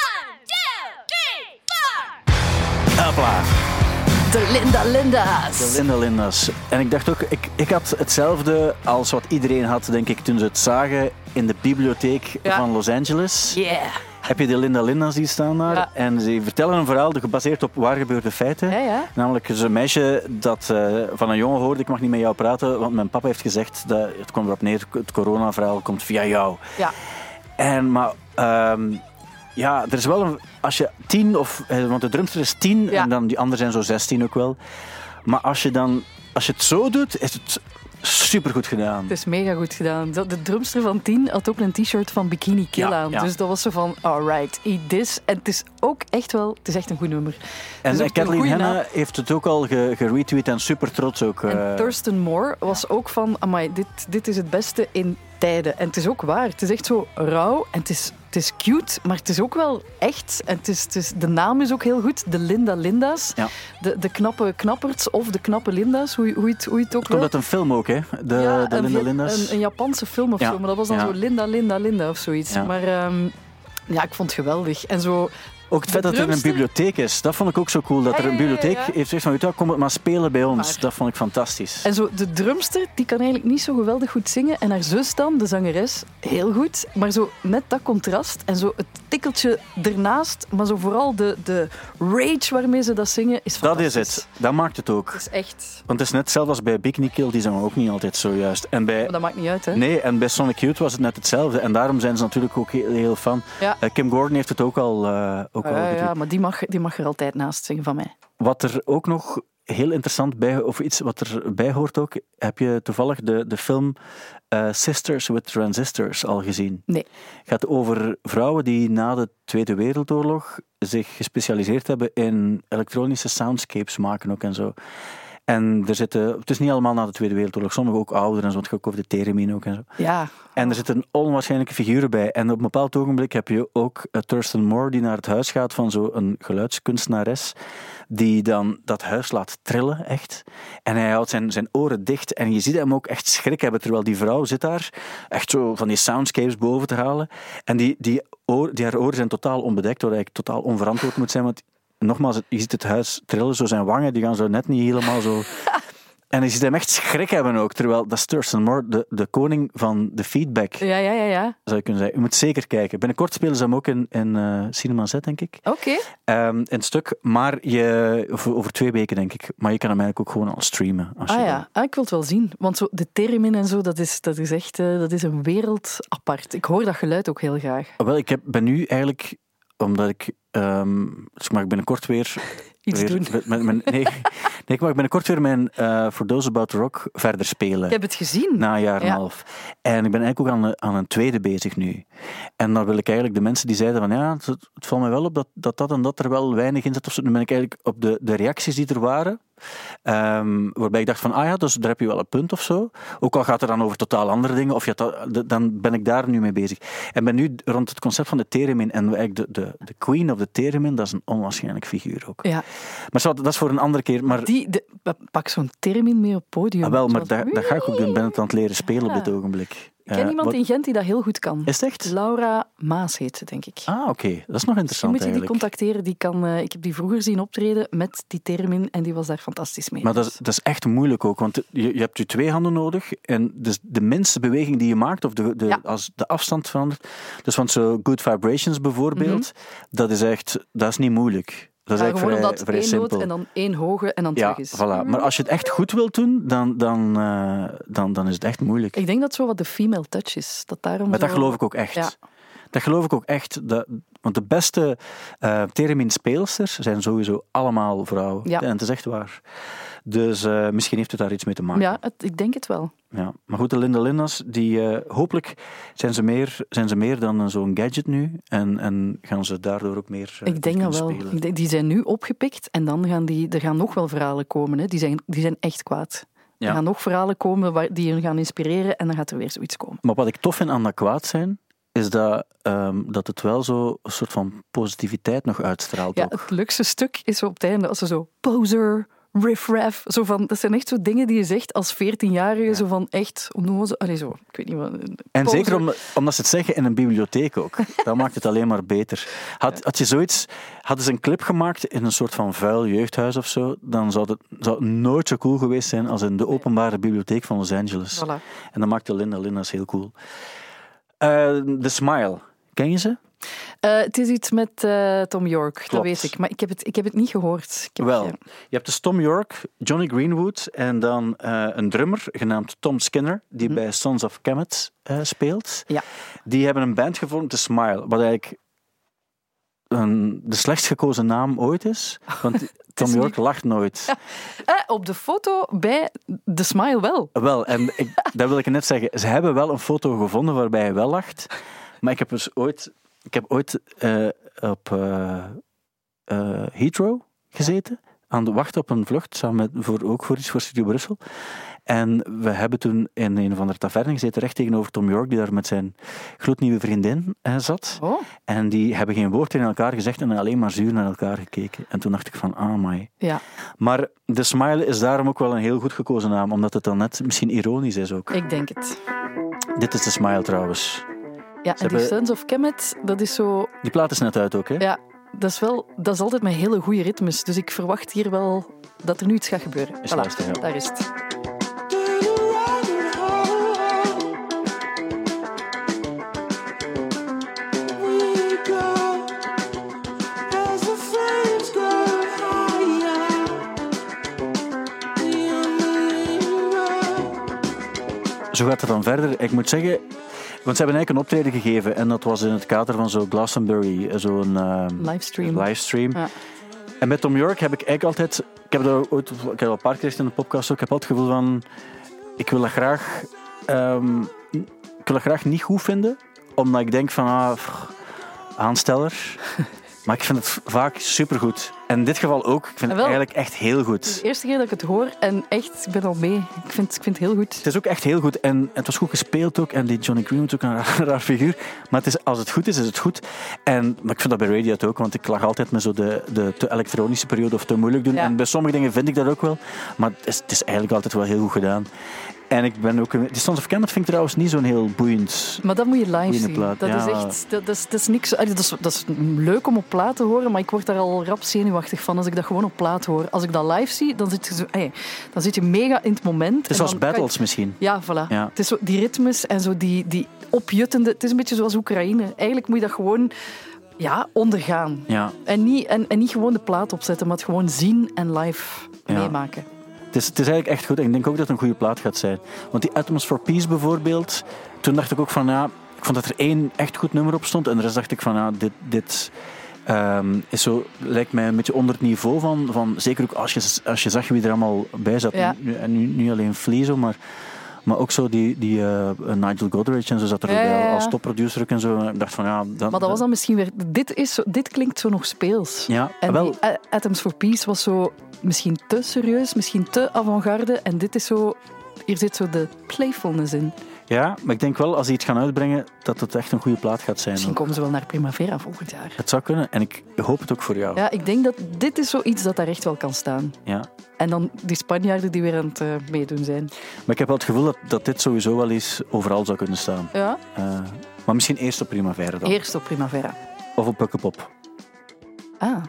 One, two, three, four! Hopla, De Linda Linda's. de Linda Linda's. En ik dacht ook, ik, ik had hetzelfde als wat iedereen had, denk ik, toen ze het zagen in de bibliotheek Ja. van Los Angeles. Yeah. Heb je de Linda Linda's die staan daar? Ja. En ze vertellen een verhaal gebaseerd op waar gebeurde feiten. Ja, ja. Namelijk een meisje dat eh, van een jongen hoorde, ik mag niet met jou praten, want mijn papa heeft gezegd, dat, het komt erop neer, het coronaverhaal komt via jou. Ja. En maar, ehm, ja, er is wel een, als je tien, of, eh, want de drumster is tien Ja. en dan die anderen zijn zo zestien ook wel. Maar als je dan, als je het zo doet, is het supergoed gedaan. Het is mega goed gedaan. De drumster van 10 had ook een t-shirt van Bikini Kill Ja, aan. ja. Dus dat was zo van, alright, eat this. En het is ook echt wel, het is echt een goed nummer. En eh, Kathleen Hanna heeft het ook al ge- geretweet en super trots ook. En eh, Thurston Moore was ook van, amai, dit, dit is het beste in tijden. En het is ook waar. Het is echt zo rauw en het is, het is cute, maar het is ook wel echt. En het is, het is, de naam is ook heel goed, de Linda Linda's. Ja. De, de knappe knapperts of de knappe Linda's, hoe, je- hoe, het, hoe het ook komt uit een film ook, hè? De, Ja, de Linda Linda's. Een, een Japanse film of Ja, zo, maar dat was dan zo Linda, Linda, Linda of zoiets. Maar ehm, ja, ik vond het geweldig. En zo, Ook het feit dat er een bibliotheek is, dat vond ik ook zo cool. Dat er een ja, ja, bibliotheek ja. heeft gezegd van, weet je wat, kom het maar spelen bij ons. Maar- Dat vond ik fantastisch. En zo, de drumster, die kan eigenlijk niet zo geweldig goed zingen. En haar zus dan, de zangeres, heel goed. Maar zo net dat contrast en zo het tikkeltje ernaast, maar zo vooral de, de rage waarmee ze dat zingen is Dat is het. Dat maakt het ook. Het is echt... Want het is net zelfs als bij Bikini Kill, die zijn ook niet altijd zo juist. En bij, Maar dat maakt niet uit, hè? nee, en bij Sonic Youth was het net hetzelfde. En daarom zijn ze natuurlijk ook heel, heel fan. Ja. Eh, Kim Gordon heeft het ook al, eh, ook al Ja, maar die mag, die mag er altijd naast zingen van mij. Wat er ook nog heel interessant bij, of iets wat erbij hoort ook, heb je toevallig de, de film eh, Sisters with Transistors al gezien? Nee. Het gaat over vrouwen die na de Tweede Wereldoorlog zich gespecialiseerd hebben in elektronische soundscapes maken ook en zo. En er zitten, het is niet allemaal na de Tweede Wereldoorlog, sommige ook ouder en zo, het gaat ook over de theremin ook en zo. Ja, En er zitten onwaarschijnlijke figuren bij. En op een bepaald ogenblik heb je ook eh, Thurston Moore die naar het huis gaat van zo'n geluidskunstenares. Die dan dat huis laat trillen, echt. En hij houdt zijn, zijn oren dicht. En je ziet hem ook echt schrik hebben, terwijl die vrouw zit daar. Echt zo van die soundscapes boven te halen. En die, die, oor, die haar oren zijn totaal onbedekt, wat eigenlijk totaal onverantwoord moet zijn. Want nogmaals, je ziet het huis trillen, zo zijn wangen, die gaan zo net niet helemaal zo... [LAUGHS] En je ziet hem echt schrik hebben ook, terwijl dat is Thurston Moore, de, de koning van de feedback, ja, ja, ja. ja. zou je kunnen zeggen. Je moet zeker kijken. Binnenkort spelen ze hem ook in, in eh, Cinema Z, denk ik. Oké. Ehm, in het stuk, maar je, over, over twee weken, denk ik. Maar je kan hem eigenlijk ook gewoon al streamen. Als Ah ja, ah, ik wil het wel zien. Want zo, de termin en zo, dat is, dat is echt eh, dat is een wereld apart. Ik hoor dat geluid ook heel graag. Wel, ik heb, ben nu eigenlijk, omdat ik, ehm, dus ik mag binnenkort weer... [LAUGHS] Iets weer doen. Met, met mijn, nee, [LAUGHS] nee, ik mag binnenkort weer mijn eh For Those About Rock verder spelen. Ik heb het gezien. Na een jaar en een half. En ik ben eigenlijk ook aan, een- aan een tweede bezig nu. En dan wil ik eigenlijk de mensen die zeiden van ja, het, het valt mij wel op dat, dat dat en dat er wel weinig in zit. Of zo. Nu ben ik eigenlijk op de, de reacties die er waren. Ehm, waarbij ik dacht van, ah ja, dus daar heb je wel een punt of zo. Ook al gaat het dan over totaal andere dingen, of de- dan ben ik daar nu mee bezig. En ben nu rond het concept van de theremin. En eigenlijk de, de, de queen of the theremin, dat is een onwaarschijnlijk figuur ook. Ja, Maar zo, dat is voor een andere keer. Maar, die, de, pak zo'n termin mee op het podium. ah, wel, maar dat, dat ga ik ook doen. Ik ben het aan het leren spelen op Ja. dit ogenblik. Ik ken Eh, iemand wat- in Gent die dat heel goed kan. Is het echt? Laura Maas heet ze, denk ik. Ah, oké. Dat is nog interessant moet je die contacteren. Die kan, eh, ik heb die vroeger zien optreden met die termin en die was daar fantastisch mee. Maar dat is, dat is echt moeilijk ook, want je, je hebt je twee handen nodig en dus de minste beweging die je maakt, of de, de, Ja. als de afstand verandert, dus van zo Good Vibrations bijvoorbeeld, dat is echt, dat is niet moeilijk. Dat is. Ja, gewoon eigenlijk omdat vrij, vrij één noot simpel. en dan één hoge en dan ja, terug is. voilà. Maar als je het echt goed wilt doen, dan, dan, eh, dan, dan is het echt moeilijk. Ik denk dat zo wat de female touch is. Dat daarom Maar dat geloof ik ook echt. Ja. Dat geloof ik ook echt. Dat, want de beste uh, theremin-speelsters zijn sowieso allemaal vrouwen. Ja. En het is echt waar. Dus eh, misschien heeft het daar iets mee te maken. Ja, het- ik denk het wel. Ja. Maar goed, de Linda Lindas, die, eh, hopelijk zijn ze meer, zijn ze meer dan eh, zo'n gadget nu. En, en gaan ze daardoor ook meer eh, ik denk dat wel. spelen. Ik denk- die zijn nu opgepikt en dan gaan die, er gaan nog wel verhalen komen. Hè. Die, zijn, die zijn echt kwaad. Ja. Er gaan nog verhalen komen die hen gaan inspireren en dan gaat er weer zoiets komen. Maar wat ik tof vind aan dat kwaad zijn, is dat, ehm, dat het wel zo een soort van positiviteit nog uitstraalt. Ja, ook. het leukste stuk is zo op het einde als ze zo poser, riff-raff, zo van, dat zijn echt zo dingen die je zegt als 14-jarige, zo van echt onnozel, allee zo, ik weet niet wat. En poser. zeker om, omdat ze het zeggen in een bibliotheek ook. [LAUGHS] Dat maakt het alleen maar beter. Had, had je zoiets, hadden ze een clip gemaakt in een soort van vuil jeugdhuis of zo, dan zou het, zou het nooit zo cool geweest zijn als in de openbare bibliotheek van Los Angeles. Voilà. En dat maakte Linda Linda's heel cool. Eh, The Smile, ken je ze? Eh, het is iets met eh, Tom York, dat weet ik, maar ik heb het, ik heb het niet gehoord. Wel, je hebt dus Tom York, Johnny Greenwood en dan een drummer genaamd Tom Skinner, die bij Sons of Kemet speelt. Ja. Die hebben een band gevormd, The Smile, wat eigenlijk een, de slechtst gekozen naam ooit is. Want [LAUGHS] Tom York lacht nooit. Eh, op de foto bij The Smile wel. Wel, en ik, dat wil ik net zeggen. Ze hebben wel een foto gevonden waarbij hij wel lacht. Maar ik heb dus ooit, ik heb ooit eh, op eh, Heathrow gezeten. Aan de wacht op een vlucht, samen met, voor, ook voor iets voor Studio Brussel. En we hebben toen in een of andere taverne gezeten, recht tegenover Tom York, die daar met zijn gloednieuwe vriendin eh, zat. Oh, En die hebben geen woord tegen elkaar gezegd en alleen maar zuur naar elkaar gekeken. En toen dacht ik van, ah my. ja. Maar de Smile is daarom ook wel een heel goed gekozen naam, omdat het dan net misschien ironisch is ook. Ik denk het. Dit is de Smile trouwens. Ja, en hebben- die Sons of Kemet, dat is zo... Die plaat is net uit ook, hè? Ja, dat is, wel, dat is altijd met hele goede ritmes. Dus ik verwacht hier wel dat er nu iets gaat gebeuren. Voilà, ja. daar is het. Zo gaat het dan verder. Ik moet zeggen, want ze hebben eigenlijk een optreden gegeven en dat was in het kader van zo'n Glastonbury, zo'n eh, Livestream. livestream. Ja. En met Tom York heb ik eigenlijk altijd, ik heb dat ooit, ik heb dat een paar keer in de podcast ook, ik heb altijd het gevoel van, ik wil dat graag, ehm, ik wil dat graag niet goed vinden, omdat ik denk van, ah, aansteller. [LAUGHS] Maar ik vind het vaak supergoed. En in dit geval ook. Ik vind Ah, het wel. eigenlijk echt heel goed. Het is de eerste keer dat ik het hoor en echt, ik ben al mee. Ik vind, ik vind het heel goed. Het is ook echt heel goed. En het was goed gespeeld ook. En die Johnny Greenwood ook een [LAUGHS] raar, raar figuur. Maar het is, als het goed is, is het goed. En, maar ik vind dat bij Radiant ook. Want ik lag altijd met zo de, de te elektronische periode of te moeilijk doen. Ja. En bij sommige dingen vind ik dat ook wel. Maar het is, het is eigenlijk altijd wel heel goed gedaan. En ik ben ook... Die Sons of Kemet vind ik trouwens niet zo'n heel boeiend... Maar dat moet je live zien. plaat, Dat ja. is echt, dat, dat is, dat is niks. Dat is, dat is leuk om op plaat te horen, maar ik word daar al rap zenuwachtig van als ik dat gewoon op plaat hoor. Als ik dat live zie, dan zit je, zo, dan zit je mega in het moment. Het is en als dan kan je- battles misschien. Ja, voilà. Ja. Het is zo, die ritmes en zo die, die opjuttende... Het is een beetje zoals Oekraïne. Eigenlijk moet je dat gewoon ja, ondergaan. Ja. En niet, en, en niet gewoon de plaat opzetten, maar het gewoon zien en live Ja. meemaken. Het is, het is eigenlijk echt goed. En ik denk ook dat het een goede plaat gaat zijn. Want die Atoms for Peace bijvoorbeeld, toen dacht ik ook van ja, ik vond dat er één echt goed nummer op stond. En de rest dacht ik van ja, dit, dit ehm, is zo, lijkt mij een beetje onder het niveau van, van zeker ook als je, als je zag wie er allemaal bij zat. Ja. Nu, en nu, niet alleen Flea, maar, maar ook zo die, die eh, Nigel Godrich en zo zat er Ja, bij ja, ja. als topproducer ook en zo. En ik dacht van ja, dat, Maar dat was dan misschien weer... Dit, is zo, dit klinkt zo nog speels. Ja, En wel. die A- Atoms for Peace was zo misschien te serieus, misschien te avant-garde. En dit is zo... Hier zit zo de playfulness in. Ja, maar ik denk wel als die iets gaan uitbrengen, dat het echt een goede plaat gaat zijn. Misschien komen ze wel naar Primavera volgend jaar. Het zou kunnen. En ik hoop het ook voor jou. Ja, ik denk dat dit is zoiets dat daar echt wel kan staan. Ja. En dan die Spanjaarden die weer aan het eh, meedoen zijn. Maar ik heb wel het gevoel dat, dat dit sowieso wel eens overal zou kunnen staan. Ja, Eh, maar misschien eerst op Primavera dan. eerst op Primavera. Of op Pukkelpop. Ah,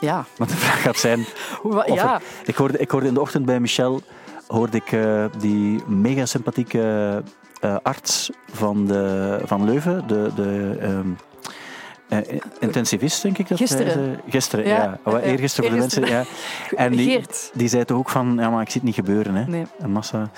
ja. Want de vraag gaat zijn... [LAUGHS] Ja. Ik hoorde, ik hoorde in de ochtend bij Michel hoorde ik, eh, die mega sympathieke eh, arts van, de, van Leuven. De, de, ehm, eh, intensivist, denk ik. Dat Gisteren. Gisteren, Ja, ja. Oh, eergisteren voor de mensen. Ja. [LAUGHS] En die, die zei toch ook van, ja, maar ik zie het niet gebeuren. Hè. Nee. Een massa...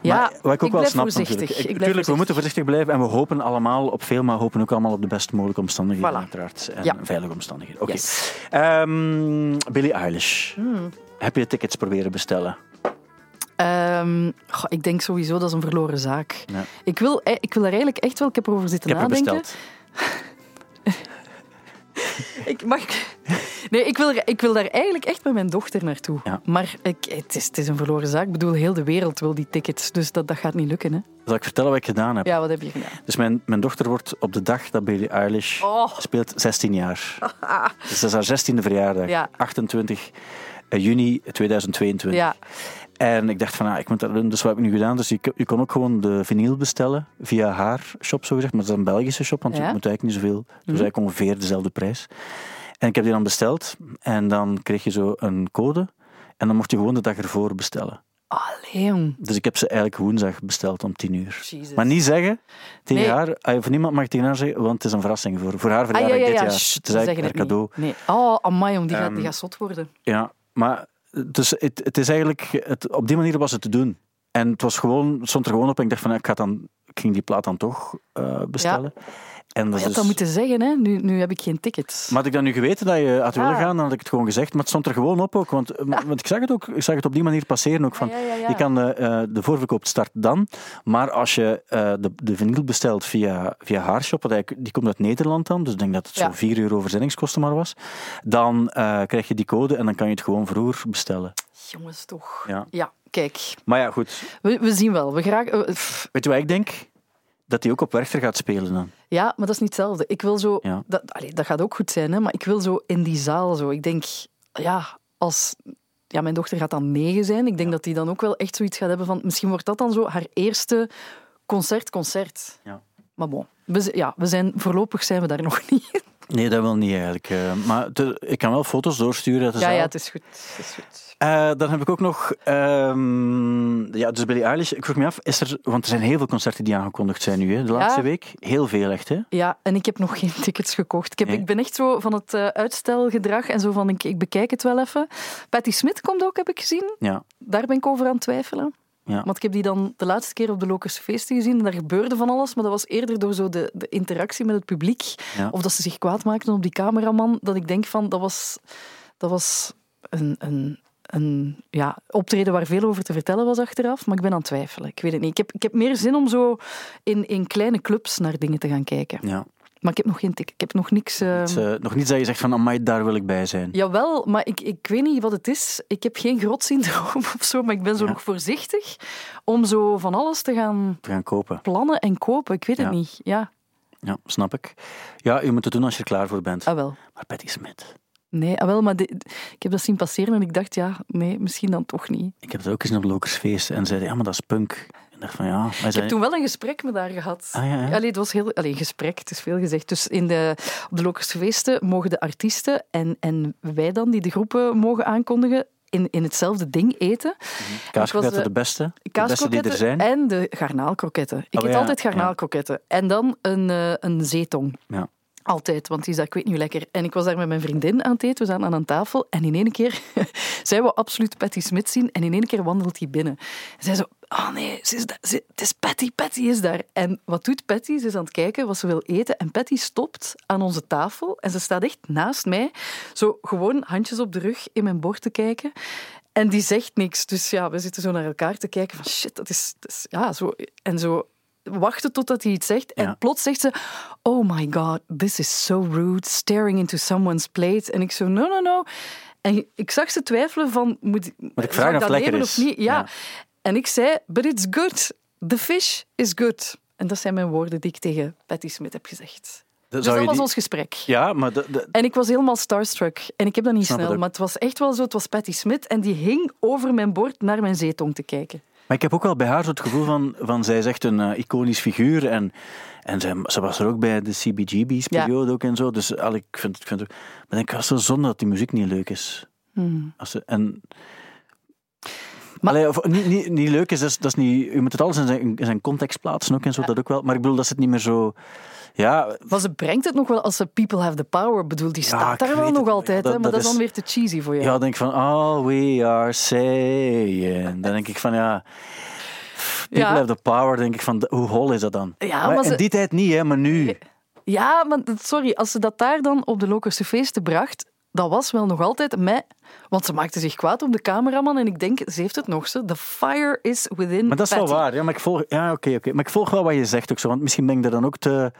Ja, wat ik ook ik wel blijf snap voorzichtig. natuurlijk. Ik blijf Tuurlijk, we moeten voorzichtig blijven en we hopen allemaal op veel, maar hopen ook allemaal op de best mogelijke omstandigheden Voilà. uiteraard. En Ja. veilige omstandigheden. Oké. Yes. Ehm, Billie Eilish. Hmm. Heb je tickets proberen bestellen? Ehm, goh, ik denk sowieso dat is een verloren zaak. Ja. Ik, wil, eh, ik wil er eigenlijk echt wel, ik heb erover Ik zitten heb er nadenken. besteld. [LAUGHS] Ik mag. Nee, ik wil, er- ik wil daar eigenlijk echt met mijn dochter naartoe. Ja. Maar ik, het, is, het is een verloren zaak. Ik bedoel, heel de wereld wil die tickets. Dus dat, dat gaat niet lukken. Hè? Zal ik vertellen wat ik gedaan heb? Ja, wat heb je gedaan? Dus mijn, mijn dochter wordt op de dag dat Billie Eilish Oh. speelt 16 jaar. [LAUGHS] dus dat is haar 16e verjaardag. Ja. 28 juni 2022. Ja, En ik dacht van, ah, ik moet dat doen. Dus wat heb ik nu gedaan? Dus je, je kon ook gewoon de vinyl bestellen via haar shop, zogezegd. Maar dat is een Belgische shop, want Ja. je moet eigenlijk niet zoveel. Het was eigenlijk ongeveer dezelfde prijs. En ik heb die dan besteld. En dan kreeg je zo een code. En dan mocht je gewoon de dag ervoor bestellen. allee, jong. Dus ik heb ze eigenlijk woensdag besteld om 10 uur. Maar niet zeggen tegen Nee. haar, ah, of niemand mag tegen haar zeggen, want het is een verrassing voor, voor haar Ah, verjaardag ja, ja, dit ja. jaar. Sst, het is eigenlijk haar cadeau. Nee. Oh, amai, jong, die, gaat, Ehm, die gaat zot worden. Ja, maar dus het, het is eigenlijk, het, op die manier was het te doen. En het was gewoon, stond er gewoon op en ik dacht van, ik, ga dan, ik ging die plaat dan toch eh, bestellen. En dat Je had dat dus- moeten zeggen, hè? Nu, nu heb ik geen tickets. Maar had ik dan nu geweten dat je had willen Ah. gaan, dan had ik het gewoon gezegd. Maar het stond er gewoon op ook. Want, want ik zag het ook, ik zag het op die manier passeren ook. Van, Ja, ja, ja. Je kan eh, eh, de voorverkoop start dan. Maar als je de, de vinyl bestelt via, via Haarshop, die komt uit Nederland dan, dus ik denk dat het Ja. zo 4 euro verzendingskosten maar was. Dan krijg je die code en dan kan je het gewoon vroeger bestellen. Jongens, toch. Ja. Kijk. Maar ja, goed. We, we zien wel. We graag, eh, Weet je wat ik denk? Dat hij ook op Werchter gaat spelen dan. ja, maar dat is niet hetzelfde. Ik wil zo... Ja. Dat, allee, dat gaat ook goed zijn, hè? Maar ik wil zo in die zaal zo. Ik denk, ja, als... Ja, mijn dochter gaat dan negen zijn. Ik denk dat die dan ook wel echt zoiets gaat hebben van... Misschien wordt dat dan zo haar eerste concert-concert. Ja. Maar bon, we, ja, we zijn, voorlopig zijn we daar [LAUGHS] nog niet. Nee, dat wil niet eigenlijk. eh, maar te- ik kan wel foto's doorsturen uit de Ja, zaal. ja, het is goed. Het is goed. Eh, dan heb ik ook nog, ehm, ja, dus Billie Eilish. Ik vroeg me af, is er, want er zijn heel veel concerten die aangekondigd zijn nu, hè, de laatste week. Heel veel echt, hè? Ja, en ik heb nog geen [LAUGHS] tickets gekocht. Ik, heb, Nee? ik ben echt zo van het eh, uitstelgedrag en zo van ik, ik bekijk het wel even. Patti Smith komt ook, heb ik gezien. Ja. Daar ben ik over aan het twijfelen. Ja. Want ik heb die dan de laatste keer op de Lokerse Feesten gezien. En daar gebeurde van alles, maar dat was eerder door zo de, de interactie met het publiek. Ja. Of dat ze zich kwaad maakten op die cameraman. Dat ik denk van, dat was, dat was een, een, een ja, optreden waar veel over te vertellen was achteraf. Maar ik ben aan het twijfelen. Ik weet het niet. Ik heb, ik heb meer zin om zo in, in kleine clubs naar dingen te gaan kijken. Ja. Maar ik heb nog geen tik. Ik heb nog niks... eh, Het is, eh, nog dat je zegt van, amai, daar wil ik bij zijn. Jawel, maar ik, ik weet niet wat het is. Ik heb geen grotsyndroom [LAUGHS] of zo, maar ik ben zo Ja. nog voorzichtig om zo van alles te gaan Te gaan kopen. plannen en kopen. Ik weet het niet. Ja, Ja, snap ik. Ja, je moet het doen als je er klaar voor bent. ah wel. Maar Patty Smith, Nee, ah wel, maar de- ik heb dat zien passeren en ik dacht, ja, nee, misschien dan toch niet. ik heb het ook eens op Lokersfeest en zeiden, ja, maar dat is punk. En dacht van, ja. Ik zei, heb toen wel een gesprek met haar gehad. Ah, ja, ja. Allee, het was heel... Allee, gesprek, het is veel gezegd. Dus in de, op de Lokerse Feesten mogen de artiesten en, en wij dan, die de groepen mogen aankondigen, in, in hetzelfde ding eten. Kaaskroketten was, eh, de beste. De beste die er Kaaskroketten zijn. en de garnaalkroketten. Ik Oh, eet ja, altijd garnaalkroketten. En dan een, eh, een zeetong. Ja. Altijd, want die daar, ik weet niet lekker. En ik was daar met mijn vriendin aan het eten, we zaten aan een tafel. En in één keer, [LAUGHS] zij wou absoluut Patty Smith zien. En in één keer wandelt hij binnen. En zij zo, oh nee, ze is het is Patty, Patty is daar. En wat doet Patty? Ze is aan het kijken wat ze wil eten. En Patty stopt aan onze tafel. En ze staat echt naast mij. Zo gewoon handjes op de rug in mijn bord te kijken. En die zegt niks. Dus ja, we zitten zo naar elkaar te kijken van shit, dat is... Dat is ja, zo, en zo wachten totdat hij iets zegt. Ja. En plots zegt ze, oh my god, this is so rude, staring into someone's plate. En ik zo, no, no, no. En ik zag ze twijfelen van, moet, ik of dat lekker is? of niet? Ja. Ja. En ik zei, but it's good. The fish is good. En dat zijn mijn woorden die ik tegen Patty Smith heb gezegd. Dus Zou dat was die- ons gesprek. Ja, maar de, de- En ik was helemaal starstruck. En ik heb dat niet Snap snel, maar het was echt wel zo. Het was Patty Smith en die hing over mijn bord naar mijn zeetong te kijken. Maar ik heb ook wel bij haar zo het gevoel van, van zij is echt een eh, iconisch figuur. En, en zij, ze was er ook bij de CBGB's Ja. periode ook en zo. Dus al, ik vind, ik vind het ook... Maar ik denk, is zo zonde dat die muziek niet leuk is. Als ze, en... Maar- Allee, of, niet, niet, niet leuk is, dat is, dat is niet... Je moet het alles in zijn, in zijn context plaatsen ook en zo, dat ook wel. Maar ik bedoel, dat ze het niet meer zo... Ja, Maar ze brengt het nog wel als ze People Have the Power bedoelt. Die staat daar wel nog het, altijd, dat- hè, maar dat is dan is- weer te cheesy voor jou. ja, denk ik van, all we are saying. Dan denk ik van, ja... People Ja. have the power, denk ik van, hoe hol is dat dan? Ja, maar maar in die tijd niet, hè, maar nu... Ja, maar sorry, als ze dat daar dan op de Lokerse feesten bracht, dat was wel nog altijd mij. Want ze maakte zich kwaad op de cameraman en ik denk, ze heeft het nog zo. The fire is within Maar dat is wel waar. Ja, maar ik volg, ja, oké, oké. Maar ik volg wel wat je zegt ook zo. Want misschien ben ik er dan ook te...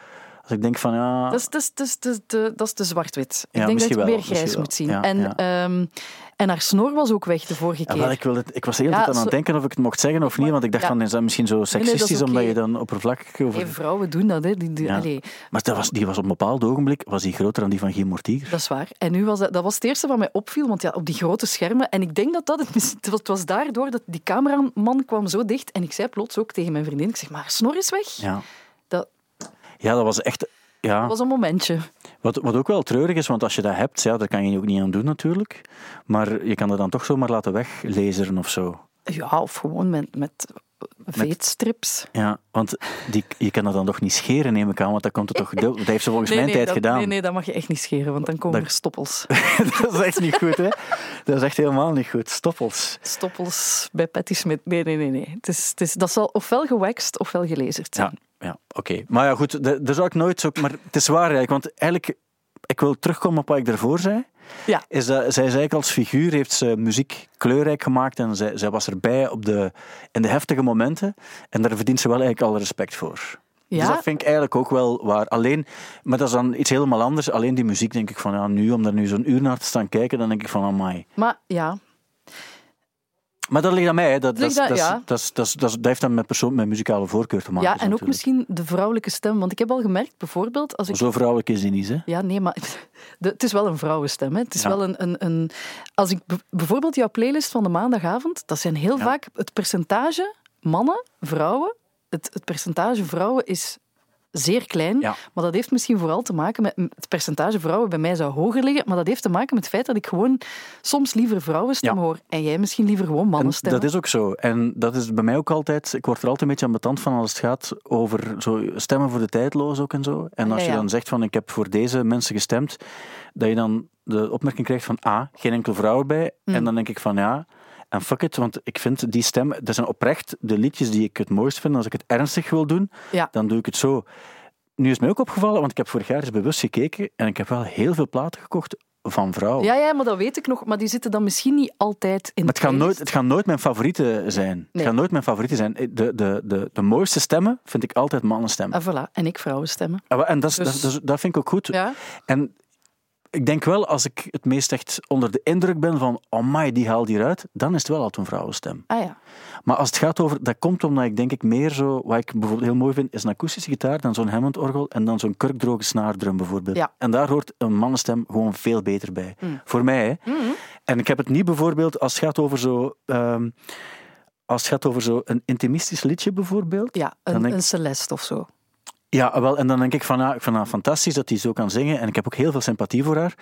Als ik denk van, ja... Dat is, dat is, dat is, dat is, te- dat is te zwart-wit. Ik Ja, denk dat je wel, meer grijs moet zien. Ja, en, ja. ehm, en haar snor was ook weg de vorige keer. wel, ik, wil het, ik was Ja, tijd aan het denken of ik het mocht zeggen of niet. Want ik dacht van, is dat misschien zo seksistisch omdat je dan oppervlakkig over... Hey, vrouwen doen dat, hè. Die, die, allee, Maar dat was, die was op een bepaald ogenblik was die groter dan die van Guy Mortier. dat is waar. En nu was dat, dat was het eerste wat mij opviel, want ja, op die grote schermen. En ik denk dat dat het, was daardoor dat die cameraman kwam zo dicht. En ik zei plots ook tegen mijn vriendin, ik zeg, maar haar snor is weg. Ja. Dat Ja, dat was echt... Ja, was een momentje. wat, wat ook wel treurig is, want als je dat hebt, ja, daar kan je ook niet aan doen natuurlijk. Maar je kan er dan toch zomaar laten weglezen of zo. Ja, of gewoon met, met veetstrips. Ja, want die, je kan dat dan toch niet scheren, neem ik aan, want dat komt er toch... Dat heeft ze volgens [LAUGHS] mijn tijd dat, gedaan. nee, nee, dat mag je echt niet scheren, want dan komen Dat- er stoppels. [LAUGHS] dat is echt niet goed, hè? Dat is echt helemaal niet goed. Stoppels. Stoppels bij Patty Smith. Nee, nee, nee. nee. Het is, het is, dat zal ofwel gewaxt ofwel gelezerd zijn. ja oké. Maar ja, goed, daar zou ik nooit zo... Maar het is waar eigenlijk, want eigenlijk... Ik wil terugkomen op wat ik daarvoor zei. Ja. Is dat, zij is eigenlijk als figuur, heeft ze muziek kleurrijk gemaakt en zij, zij was erbij op de, in de heftige momenten. En daar verdient ze wel eigenlijk al respect voor. Ja. Dus dat vind ik eigenlijk ook wel waar. Alleen, maar dat is dan iets helemaal anders. Alleen die muziek denk ik van, ja, nu, om daar nu zo'n uur naar te staan kijken, dan denk ik van, amai. Maar ja, Maar dat ligt aan mij. hè. Dat, dat, dat, ja. dat, dat, heeft dan met, persoon, met muzikale voorkeur te maken. ja en ook misschien de vrouwelijke stem. Want ik heb al gemerkt, bijvoorbeeld, als ik Zo vrouwelijk is die niet, hè? Ja, nee, maar [LAUGHS] de- het is wel een vrouwenstem. Hè. Het is Ja. wel een, een, een... Als ik bijvoorbeeld jouw playlist van de maandagavond, dat zijn heel Ja. vaak het percentage mannen, vrouwen. Het, het percentage vrouwen is zeer klein, Ja. maar dat heeft misschien vooral te maken met het percentage vrouwen bij mij zou hoger liggen, maar dat heeft te maken met het feit dat ik gewoon soms liever vrouwenstem Ja. hoor en jij misschien liever gewoon En mannenstem. dat is ook zo. En dat is bij mij ook altijd... Ik word er altijd een beetje ambetant van als het gaat over zo stemmen voor de tijdloos ook en zo. En Ah, als ja, je dan zegt van ik heb voor deze mensen gestemd, dat je dan de opmerking krijgt van A, geen enkele vrouw erbij. Mm. En dan denk ik van ja... En fuck it, want ik vind die stem... Dat zijn oprecht de liedjes die ik het mooist vind. Als ik het ernstig wil doen, Ja. dan doe ik het zo. Nu is mij ook opgevallen, want ik heb vorig jaar eens bewust gekeken en ik heb wel heel veel platen gekocht van vrouwen. Ja, ja, maar dat weet ik nog. Maar die zitten dan misschien niet altijd in Maar het gaan, de nooit, het gaan nooit mijn favorieten zijn. Nee. Het gaan nooit mijn favorieten zijn. De, de, de, de mooiste stemmen vind ik altijd mannenstemmen. Ah, voilà. En ik vrouwenstemmen. Ah, En dat, Dus- dat, dat, dat vind ik ook goed. Ja? En ik denk wel, als ik het meest echt onder de indruk ben van oh my, die haalt hieruit, dan is het wel altijd een vrouwenstem. Ah ja. Maar als het gaat over, dat komt omdat ik denk ik meer zo, wat ik bijvoorbeeld heel mooi vind, is een akoestische gitaar, dan zo'n Hammond-orgel en dan zo'n kurkdroge snaardrum bijvoorbeeld. Ja. En daar hoort een mannenstem gewoon veel beter bij. Mm. Voor mij, hè. En ik heb het niet bijvoorbeeld als het gaat over zo... ehm, als het gaat over zo een intimistisch liedje bijvoorbeeld. Ja, een, denk- een Celeste of zo. Ja, wel, en dan denk ik van, ja, ik vind het fantastisch dat hij zo kan zingen. En ik heb ook heel veel sympathie voor haar.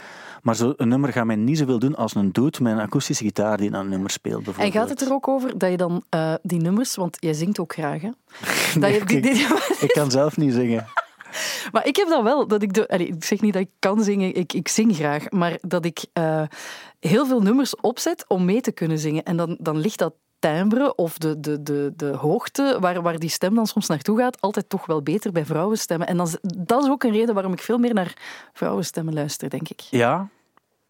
Maar zo'n nummer gaat mij niet zoveel doen als een dude met een akoestische gitaar die dan een nummer speelt En bijvoorbeeld. gaat het er ook over dat je dan eh, die nummers, want jij zingt ook graag, hè? [LAUGHS] Dat je, die, [LAUGHS] Ik kan zelf niet zingen. [LAUGHS] maar ik heb dat wel, dat ik, de, ik zeg niet dat ik kan zingen, ik, ik zing graag, maar dat ik eh, heel veel nummers opzet om mee te kunnen zingen. En dan, dan ligt dat timbre of de, de, de, de hoogte waar, waar die stem dan soms naartoe gaat, altijd toch wel beter bij vrouwenstemmen. En dan, is- dat is ook een reden waarom ik veel meer naar vrouwenstemmen luister, denk ik. Ja,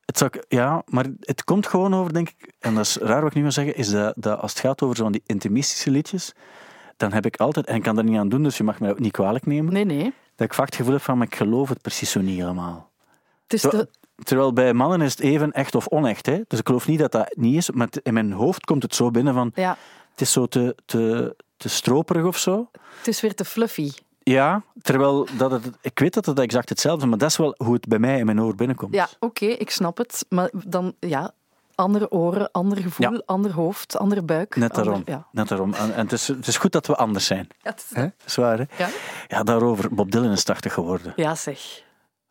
het zou, ja, maar het komt gewoon over, denk ik, en dat is raar wat ik nu wil zeggen, is dat, dat als het gaat over zo'n die intimistische liedjes, dan heb ik altijd, en ik kan er niet aan doen, dus je mag mij ook niet kwalijk nemen, Nee, nee. dat ik vaak het gevoel heb van, maar ik geloof het precies zo niet helemaal. Het is de, Terwijl bij mannen is het even echt of onecht. Hè? Dus ik geloof niet dat dat niet is, maar in mijn hoofd komt het zo binnen van, ja, het is zo te, te, te stroperig of zo. het is weer te fluffy. Ja, terwijl dat het, ik weet dat het exact hetzelfde is, maar dat is wel hoe het bij mij in mijn oor binnenkomt. Ja, oké, ik snap het. Maar dan, ja, andere oren, ander gevoel, Ja. ander hoofd, andere buik. Net daarom. ander- ja. Net daarom. En, en het, is, het is goed dat we anders zijn. Ja, het is waar, hè? Ja? Ja, daarover. Bob Dylan is 80 geworden. ja, zeg.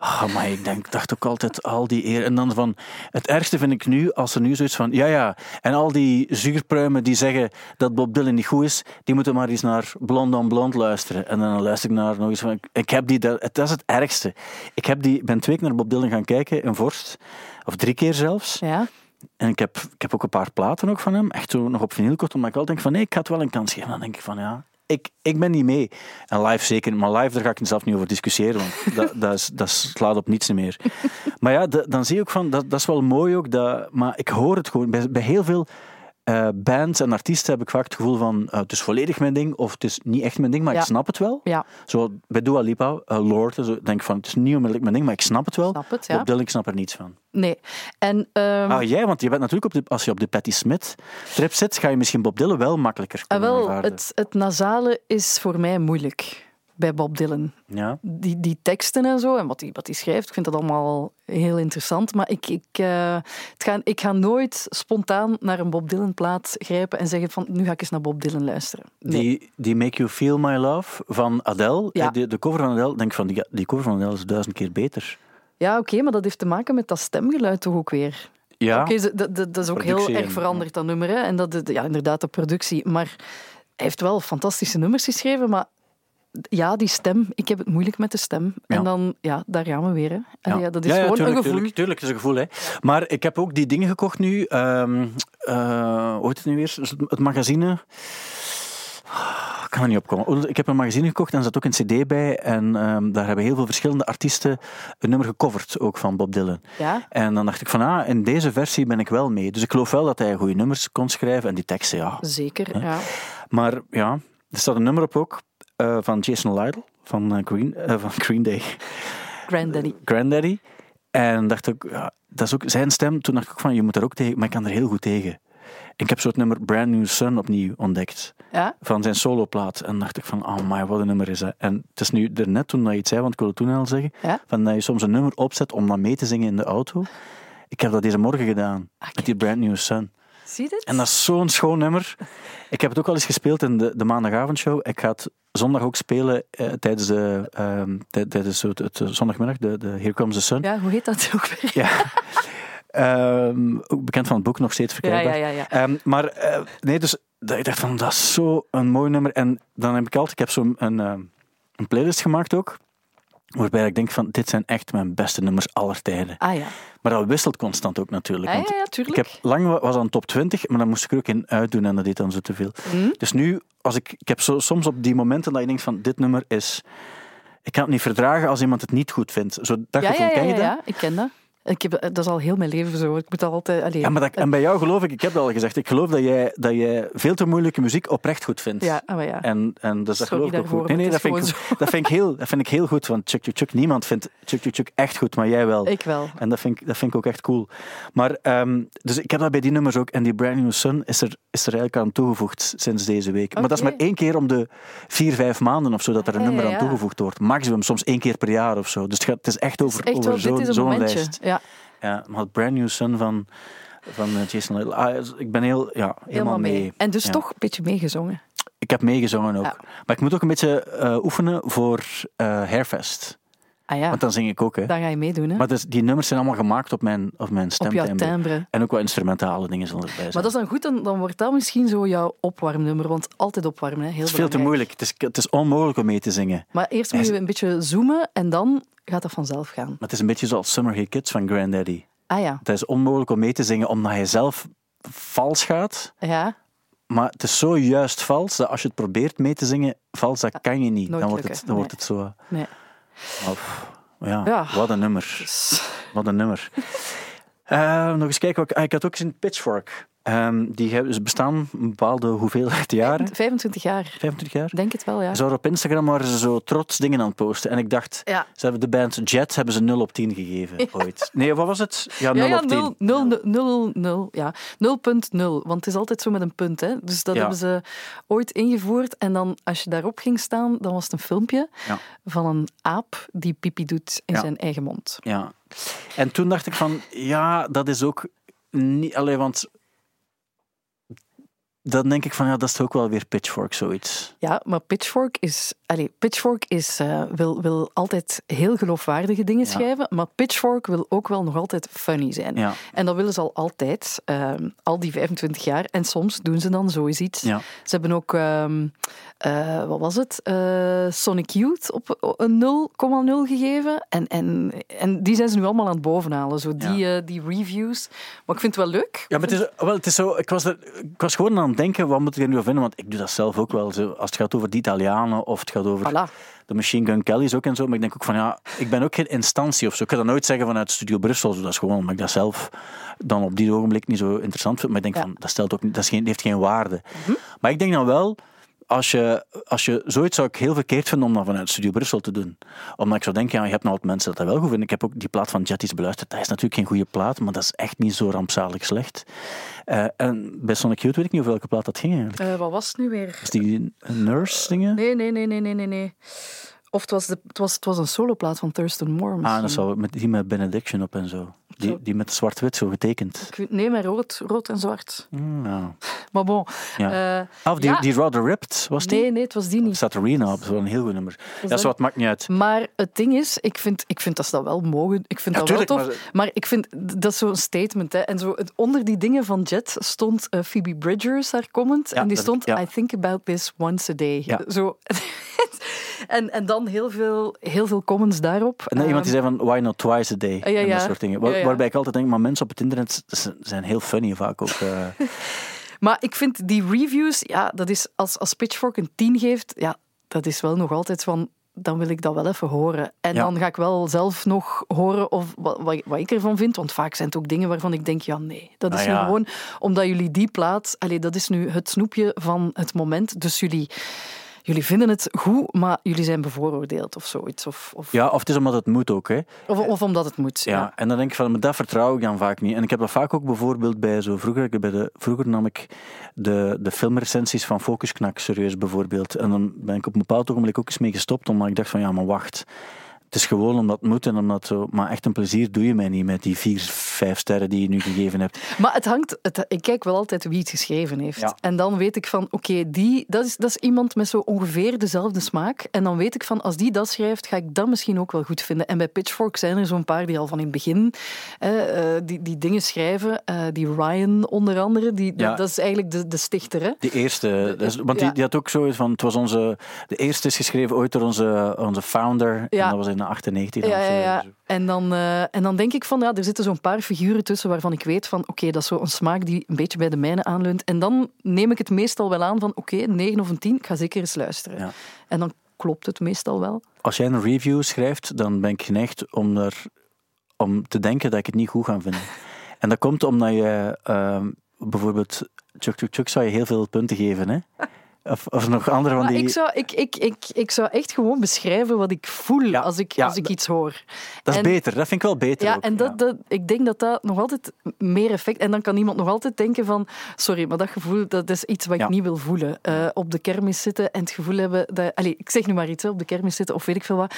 Ah, maar ik denk, dacht ook altijd al die eer. En dan van, het ergste vind ik nu, als er nu zoiets van, ja, ja, en al die zuurpruimen die zeggen dat Bob Dylan niet goed is, die moeten maar eens naar Blond on Blond luisteren. En dan luister ik naar nog eens van, ik- heb die, dat, dat is het ergste. Ik heb die, ben twee keer naar Bob Dylan gaan kijken, in Vorst, of drie keer zelfs. Ja, En ik heb, ik heb ook een paar platen ook van hem, echt zo nog op vinyl gekocht, omdat ik altijd denk van, nee, ik ga het wel een kans geven. Dan denk ik van, ja, ik, ik ben niet mee. En live zeker, maar live daar ga ik zelf niet over discussiëren, want [LAUGHS] dat, dat, is, dat slaat op niets meer. Maar ja, dan zie je ook van, dat, dat is wel mooi ook, dat, maar ik hoor het gewoon, bij, bij heel veel eh, bands en artiesten heb ik vaak het gevoel van, eh, het is volledig mijn ding, of het is niet echt mijn ding, maar Ja. ik snap het wel. ja, Zo bij Dua Lipa, eh, Lord, zo, denk ik van, het is niet onmiddellijk mijn ding, maar ik snap het wel. snap het, ja. Bob Dylan, ik snap er niets van. Nee. En ehm, Ah, jij, want je bent natuurlijk op de, als je op de Patti Smith trip zit, ga je misschien Bob Dylan wel makkelijker ah, kunnen wel, aanvaarden. het, het nasale is voor mij moeilijk bij Bob Dylan. Ja. Die, die teksten en zo, en wat hij wat schrijft, ik vind dat allemaal heel interessant. Maar ik, ik, eh, het ga, ik ga nooit spontaan naar een Bob Dylan plaat grijpen en zeggen van, nu ga ik eens naar Bob Dylan luisteren. Nee. Die, die Make You Feel My Love van Adele, Ja. eh, de, de cover van Adele, denk ik van, die, die cover van Adele is duizend keer beter. Ja, oké, maar dat heeft te maken met dat stemgeluid toch ook weer. Ja, Oké, dat, dat, dat is ook Productie heel erg veranderd, dat nummer. Hè? En dat, dat- ja, inderdaad, de productie. Maar hij heeft wel fantastische nummers geschreven, maar ja, die stem, ik heb het moeilijk met de stem. Ja. En dan, ja, daar gaan we weer. Hè. En ja. dat is Ja, gewoon tuurlijk, een gevoel. Tuurlijk, tuurlijk, is een gevoel. Hè. Maar ik heb ook die dingen gekocht nu. ehm eh, hoe heet het nu weer? Dus Het, magazine. Ik kan er niet opkomen. Ik heb een magazine gekocht en er zat ook een cd bij. En ehm, daar hebben heel veel verschillende artiesten een nummer gecoverd, ook van Bob Dylan. Ja, En dan dacht ik van, ah, in deze versie ben ik wel mee. Dus ik geloof wel dat hij goede nummers kon schrijven. En die teksten, ja. zeker. Ja. Maar ja, er staat een nummer op ook eh, van Jason Lytle, van, eh, Green, eh, van [LAUGHS] Green Day. Granddaddy. Granddaddy. En dacht ik, ja, dat is ook zijn stem. Toen dacht ik van, je moet er ook tegen, maar ik kan er heel goed tegen. Ik heb zo het nummer Brand New Sun opnieuw ontdekt. Ja, Van zijn soloplaat. En dacht ik van, oh my, wat een nummer is dat. En het is nu er net toen dat je het zei, want ik wilde toen al zeggen, Ja. van dat je soms een nummer opzet om dan mee te zingen in de auto. Ik heb dat deze morgen gedaan, Ah, met die Brand New Sun. Zie je dit? En dat is zo'n schoon nummer. Ik heb het ook al eens gespeeld in de, de maandagavondshow. Ik ga het zondag ook spelen eh, tijdens, de, ehm, tij- tijdens het, het zondagmiddag, de, de Here Comes the Sun. Ja, hoe heet dat [LAUGHS] ook weer? Ja. Ehm, ook bekend van het boek, nog steeds verkrijgbaar. ja, ja. ja. Ehm, maar eh, nee, dus ik dacht van, dat is zo een mooi nummer. En dan heb ik altijd, ik heb zo'n een, een playlist gemaakt ook. Waarbij ik denk van, dit zijn echt mijn beste nummers aller tijden. Ah ja. Maar dat wisselt constant ook natuurlijk. Ah, ja, ja, ik tuurlijk. heb lang wa- was aan top 20, maar dan moest ik er ook in uitdoen en dat deed dan zo te veel. Hm? Dus nu, als ik, ik heb zo, soms op die momenten dat je denkt van, dit nummer is... Ik kan het niet verdragen als iemand het niet goed vindt. Zo, dat ja, gevoel, ja, ja, ken je dat? ja, ik ken dat. Ik heb, dat is al heel mijn leven zo. Ik moet dat altijd... Allee, Ja, maar dat, en bij jou geloof ik, ik heb het al gezegd, ik geloof dat jij, dat jij veel te moeilijke muziek oprecht goed vindt. Ja, ah, maar ja. En, en dus dat Sorry geloof ik ook goed. Nee, nee, dat vind, ik, dat, vind ik heel, dat vind ik heel goed. Want Chuk Chuk Chuk, niemand vindt Chuk Chuk Chuk echt goed, maar jij wel. Ik wel. En dat vind ik, dat vind ik ook echt cool. Maar, ehm, dus ik heb dat bij die nummers ook. En die Brand New Sun is er, is er eigenlijk aan toegevoegd sinds deze week. Maar dat is maar één keer om de vier, vijf maanden of zo dat er een nummer aan toegevoegd wordt. Maximum, soms één keer per jaar of zo. Dus het, gaat, het is echt over, Echt over zo'n momentje. lijst. Ja, Ja, maar het Brand New Sun van, van eh, Jason Little. Ah, ik ben heel, ja, helemaal, mee. En dus Ja. toch een beetje meegezongen. Ik heb meegezongen ook. Ja. Maar ik moet ook een beetje eh, oefenen voor eh Hairfest. Ah ja, Want dan zing ik ook. Hè. dan ga je meedoen, hè? Maar dus, die nummers zijn allemaal gemaakt op mijn, op mijn Op jouw stemtimbre. timbre. En ook wat instrumentale dingen zullen erbij zijn. Maar dat is dan goed, dan, dan wordt dat misschien zo jouw opwarmnummer. Want altijd opwarmen, hè? heel het is veel te belangrijk. moeilijk. Het is, het is onmogelijk om mee te zingen. Maar eerst moet je een beetje zoomen en dan gaat dat vanzelf gaan. Maar het is een beetje zoals Summer Hey Kids van Granddaddy. Ah ja, Het is onmogelijk om mee te zingen omdat je zelf vals gaat. ja. Maar het is zo juist vals dat als je het probeert mee te zingen vals, dat kan je niet. nooit Dan wordt het, dan wordt het zo... Nee. Of, ja, Ja. wat een nummer. Wat een nummer. [LAUGHS] Eh, nog eens kijken. Ik, ah, ik had ook gezien Pitchfork. Ehm, die hebben, ze bestaan een bepaalde hoeveelheid jaren. 25 jaar. 25 jaar. Denk het wel, ja. Ze waren op Instagram waren ze zo trots dingen aan het posten. En ik dacht, Ja. ze hebben de band Jet hebben ze 0 op 10 gegeven ooit. Nee, wat was het? Ja, 0 Ja, ja, op 10. 0, 0, 0, 0, ja. 0.0, want het is altijd zo met een punt. Hè. Dus dat hebben ze ooit ingevoerd. En dan, als je daarop ging staan, dan was het een filmpje van een aap die pipi doet in zijn eigen mond. Ja. En toen dacht ik van, ja, dat is ook niet... Allee, want... Dan denk ik van, ja, dat is toch ook wel weer Pitchfork, zoiets. Ja, maar Pitchfork is, allez, Pitchfork is, eh, wil, wil altijd heel geloofwaardige dingen Ja. schrijven, maar Pitchfork wil ook wel nog altijd funny zijn. Ja. En dat willen ze al altijd, ehm, al die 25 jaar. En soms doen ze dan zoiets. Ja. Ze hebben ook, ehm, eh, wat was het? Eh, Sonic Youth op een 0,0 gegeven. En, en, en die zijn ze nu allemaal aan het bovenhalen, zo die, die reviews. Maar ik vind het wel leuk. Ja, maar het is, wel, het is zo, ik, was er, ik was gewoon aan het denken, wat moet ik er nu van vinden? Want ik doe dat zelf ook wel. Zo, als het gaat over de Italianen of het gaat over Voilà. de Machine Gun Kellys ook en zo. Maar ik denk ook van, ja, ik ben ook geen instantie of zo. Ik kan dat nooit zeggen vanuit Studio Brussel. Zo, dat is gewoon omdat ik dat zelf dan op die ogenblik niet zo interessant vind. Maar ik denk Ja. Mhm. van, dat, stelt ook, dat is geen, heeft geen waarde. Maar ik denk dan wel, als je, als je zoiets zou ik heel verkeerd vinden om dat vanuit Studio Brussel te doen. Omdat ik zou denken, ja, je hebt nou wat mensen dat dat wel goed vinden. Ik heb ook die plaat van Jetties beluisterd. Dat is natuurlijk geen goede plaat, maar dat is echt niet zo rampzalig slecht. Eh, en bij Sonic Youth weet ik niet over welke plaat dat ging eigenlijk. Eh, wat was het nu weer? Is die Nurse dingen? Nee, nee, nee, nee, nee, nee. nee. Of het was, de, het was, het was een soloplaat van Thurston Moore. Ah, misschien. dat zou met die met Benediction op en zo. Die, die met zwart-wit zo getekend. Ik Nee, maar rood, rood en zwart. Mm, ja. [LAUGHS] Maar bon. Ja. eh, Ah, of die, ja. die Rather Ripped, was die? nee, nee, het was die Er niet. staat Arena op, een heel goed nummer. Ja, dat- zo, het maakt niet uit. Maar het ding is, ik vind, ik vind dat ze dat wel mogen. Ik vind Ja, dat wel tof. maar ik vind dat is zo'n statement. Hè. En zo, het- onder die dingen van Jet stond eh, Phoebe Bridgers, haar comment. Ja, en die stond: ja. I think about this once a day. Ja. Zo. [LAUGHS] en, en dan heel veel, heel veel comments daarop. En dan iemand die Ehm, zei van, why not twice a day? Ah, ja, en dat ja. soort dingen. Waar-. Waarbij ik altijd denk, maar mensen op het internet zijn heel funny vaak ook. eh. [LAUGHS] Maar ik vind die reviews, ja, dat is als, als Pitchfork een 10 geeft, ja, dat is wel nog altijd van. Dan wil ik dat wel even horen. En Ja. dan ga ik wel zelf nog horen of wat, wat, wat ik ervan vind. Want vaak zijn het ook dingen waarvan ik denk: ja, nee. Dat is nu ja. gewoon omdat jullie die plaat. Allee, dat is nu het snoepje van het moment. Dus jullie, jullie vinden het goed, maar jullie zijn bevooroordeeld of zoiets. Of, of, ja, of het is omdat het moet ook. Hè. of, of omdat het moet. Ja. Ja. En dan denk ik van, maar dat vertrouw ik dan vaak niet. En ik heb dat vaak ook bijvoorbeeld bij zo vroeger, ik bij de, vroeger nam ik de, de filmrecensies van Focusknak serieus bijvoorbeeld. En dan ben ik op een bepaald ogenblik ook eens mee gestopt, omdat ik dacht van, ja, maar wacht. Het is gewoon omdat het moet en omdat zo, maar echt een plezier doe je mij niet met die vier, vijf sterren die je nu gegeven hebt. Maar het hangt, het, ik kijk wel altijd wie het geschreven heeft. Ja. En dan weet ik van, oké, die dat, is, dat is iemand met zo ongeveer dezelfde smaak. En dan weet ik van, als die dat schrijft, ga ik dat misschien ook wel goed vinden. En bij Pitchfork zijn er zo'n paar die al van in het begin eh, die, die dingen schrijven. Eh, die Ryan onder andere, die, Ja. dat, is eigenlijk de, de stichter. Hè? Die eerste, want die, Ja. die had ook zoiets van, het was onze, de eerste is geschreven ooit door onze, onze founder, Ja. en dat was in de 98. dan Ja, ja, ja. En, dan, eh, en dan denk ik van, ja, er zitten zo'n paar figuren tussen waarvan ik weet van, oké, dat is zo'n smaak die een beetje bij de mijne aanleunt. En dan neem ik het meestal wel aan van, oké, een 9 of een 10, ik ga zeker eens luisteren. Ja. En dan klopt het meestal wel. Als jij een review schrijft, dan ben ik geneigd om, er, om te denken dat ik het niet goed ga vinden. [LAUGHS] En dat komt omdat je ehm, bijvoorbeeld Chuk Chuk Chuk zou je heel veel punten geven, hè? Of, of nog andere van Maar die... ik, zou, ik, ik, ik, ik zou echt gewoon beschrijven wat ik voel Ja, als ik, ja, als ik iets hoor. Dat is en- beter, dat vind ik wel beter Ja, ook, en dat, dat, ik denk dat dat nog altijd meer effect... En dan kan iemand nog altijd denken van... Sorry, maar dat gevoel, dat is iets wat ik niet wil voelen. Eh, op de kermis zitten en het gevoel hebben... Dat, allez, ik zeg nu maar iets, hè, op de kermis zitten of weet ik veel wat.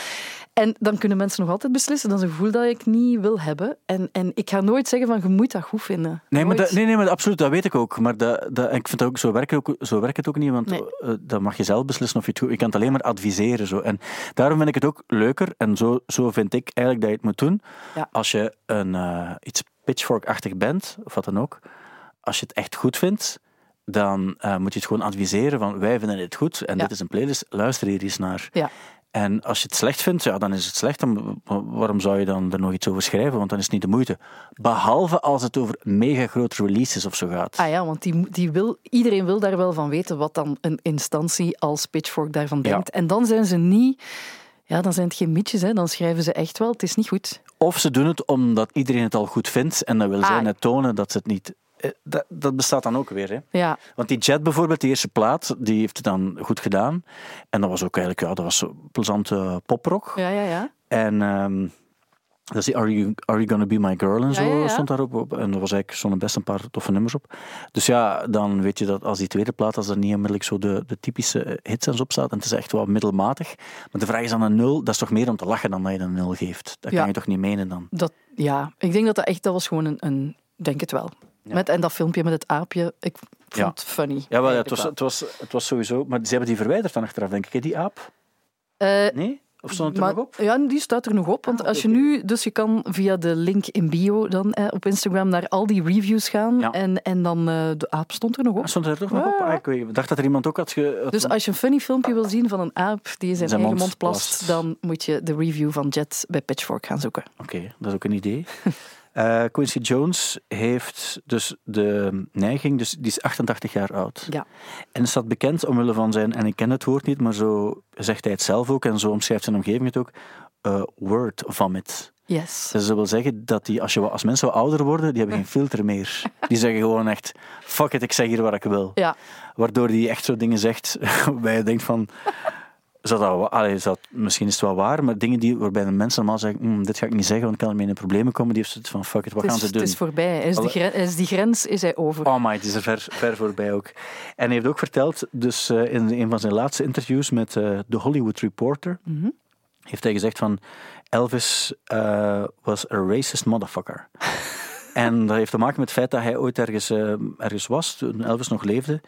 En dan kunnen mensen nog altijd beslissen. Dat is een gevoel dat ik niet wil hebben. En, en ik ga nooit zeggen van, je moet dat goed vinden. Nee, maar dat, nee, nee, maar absoluut, dat weet ik ook. Maar dat, dat, ik vind dat ook, zo, werkt het ook, zo werkt het ook niet, want Nee. eh, dat mag je zelf beslissen of je het goed... Je kan het alleen maar adviseren. Zo. En daarom vind ik het ook leuker, en zo, zo vind ik eigenlijk dat je het moet doen, Ja. als je een, eh, iets pitchfork-achtig bent, of wat dan ook, als je het echt goed vindt, dan eh, moet je het gewoon adviseren van wij vinden dit goed en Ja. dit is een playlist, luister hier eens naar. Ja. En als je het slecht vindt, ja, dan is het slecht. Dan, waarom zou je dan er nog iets over schrijven? Want dan is het niet de moeite. Behalve als het over mega grote releases of zo gaat. Ah ja, want die, die wil, iedereen wil daar wel van weten wat dan een instantie als Pitchfork daarvan Ja. denkt. En dan zijn ze niet... Ja, dan zijn het geen mietjes, hè. dan schrijven ze echt wel, het is niet goed. Of ze doen het omdat iedereen het al goed vindt en dan wil zij Ah. net tonen dat ze het niet... Eh, Dat, dat bestaat dan ook weer. Hè? Ja, Want die Jet bijvoorbeeld, die eerste plaat, die heeft het dan goed gedaan. En dat was ook eigenlijk, ja, dat was plezante poprock. ja, ja. ja. En ehm, dat is die Are You, Are you Gonna Be My Girl en zo Ja, ja, ja. stond daarop. Op. En er was eigenlijk zo'n best een paar toffe nummers op. Dus ja, dan weet je dat als die tweede plaat, als er niet onmiddellijk zo de, de typische hits op staat, en het is echt wel middelmatig. Maar de vraag is aan een nul, dat is toch meer om te lachen dan dat je een nul geeft. Dat kan je toch niet menen dan? Dat, ja, ik denk dat dat echt, dat was gewoon een, een denk het wel. Met, en dat filmpje met het aapje, ik vond Ja. het funny. Ja, wel, het, was, het, was, het was sowieso... Maar ze hebben die verwijderd dan achteraf, denk ik, die aap? Eh, Nee? Of stond het er maar, nog op? Ja, die staat er nog op. Want Ah, als je nu, dus je kan via de link in bio dan eh, op Instagram naar al die reviews gaan. Ja. En, en dan eh, de aap stond er nog op. Ah, Stond er toch nog op? Ah, ik weet- dacht dat er iemand ook had... Ge, had- Dus als je een funny filmpje wil zien van een aap die in zijn, Zijn eigen mond plast. dan moet je de review van Jet bij Pitchfork gaan zoeken. Oké, dat is ook een idee. [LAUGHS] Eh, Quincy Jones heeft dus de neiging, dus die is 88 jaar oud. Ja. En is dat bekend omwille van zijn, en ik ken het woord niet, maar zo zegt hij het zelf ook en zo omschrijft zijn omgeving het ook, eh, word vomit. Yes. Dus dat wil zeggen dat die, als, je, als mensen wat ouder worden, die hebben geen filter meer. [LAUGHS] Die zeggen gewoon echt, fuck it, ik zeg hier wat ik wil. Ja, Waardoor die echt zo dingen zegt [LAUGHS] waarbij je denkt van... Zou dat, allee, misschien is het wel waar, maar dingen die, waarbij de mensen normaal zeggen "Mm, dit ga ik niet zeggen, want ik kan ermee in problemen komen, die heeft zoiets van fuck it, wat gaan is, ze doen? het is voorbij. Is, die Alle- gren- hij is die grens is hij over. Oh my, het is er ver, ver voorbij ook. En hij heeft ook verteld, dus eh, in een van zijn laatste interviews met eh The Hollywood Reporter, Mhm. heeft hij gezegd van Elvis eh, was a racist motherfucker. [LAUGHS] en dat heeft te maken met het feit dat hij ooit ergens, ergens was, toen Elvis nog leefde.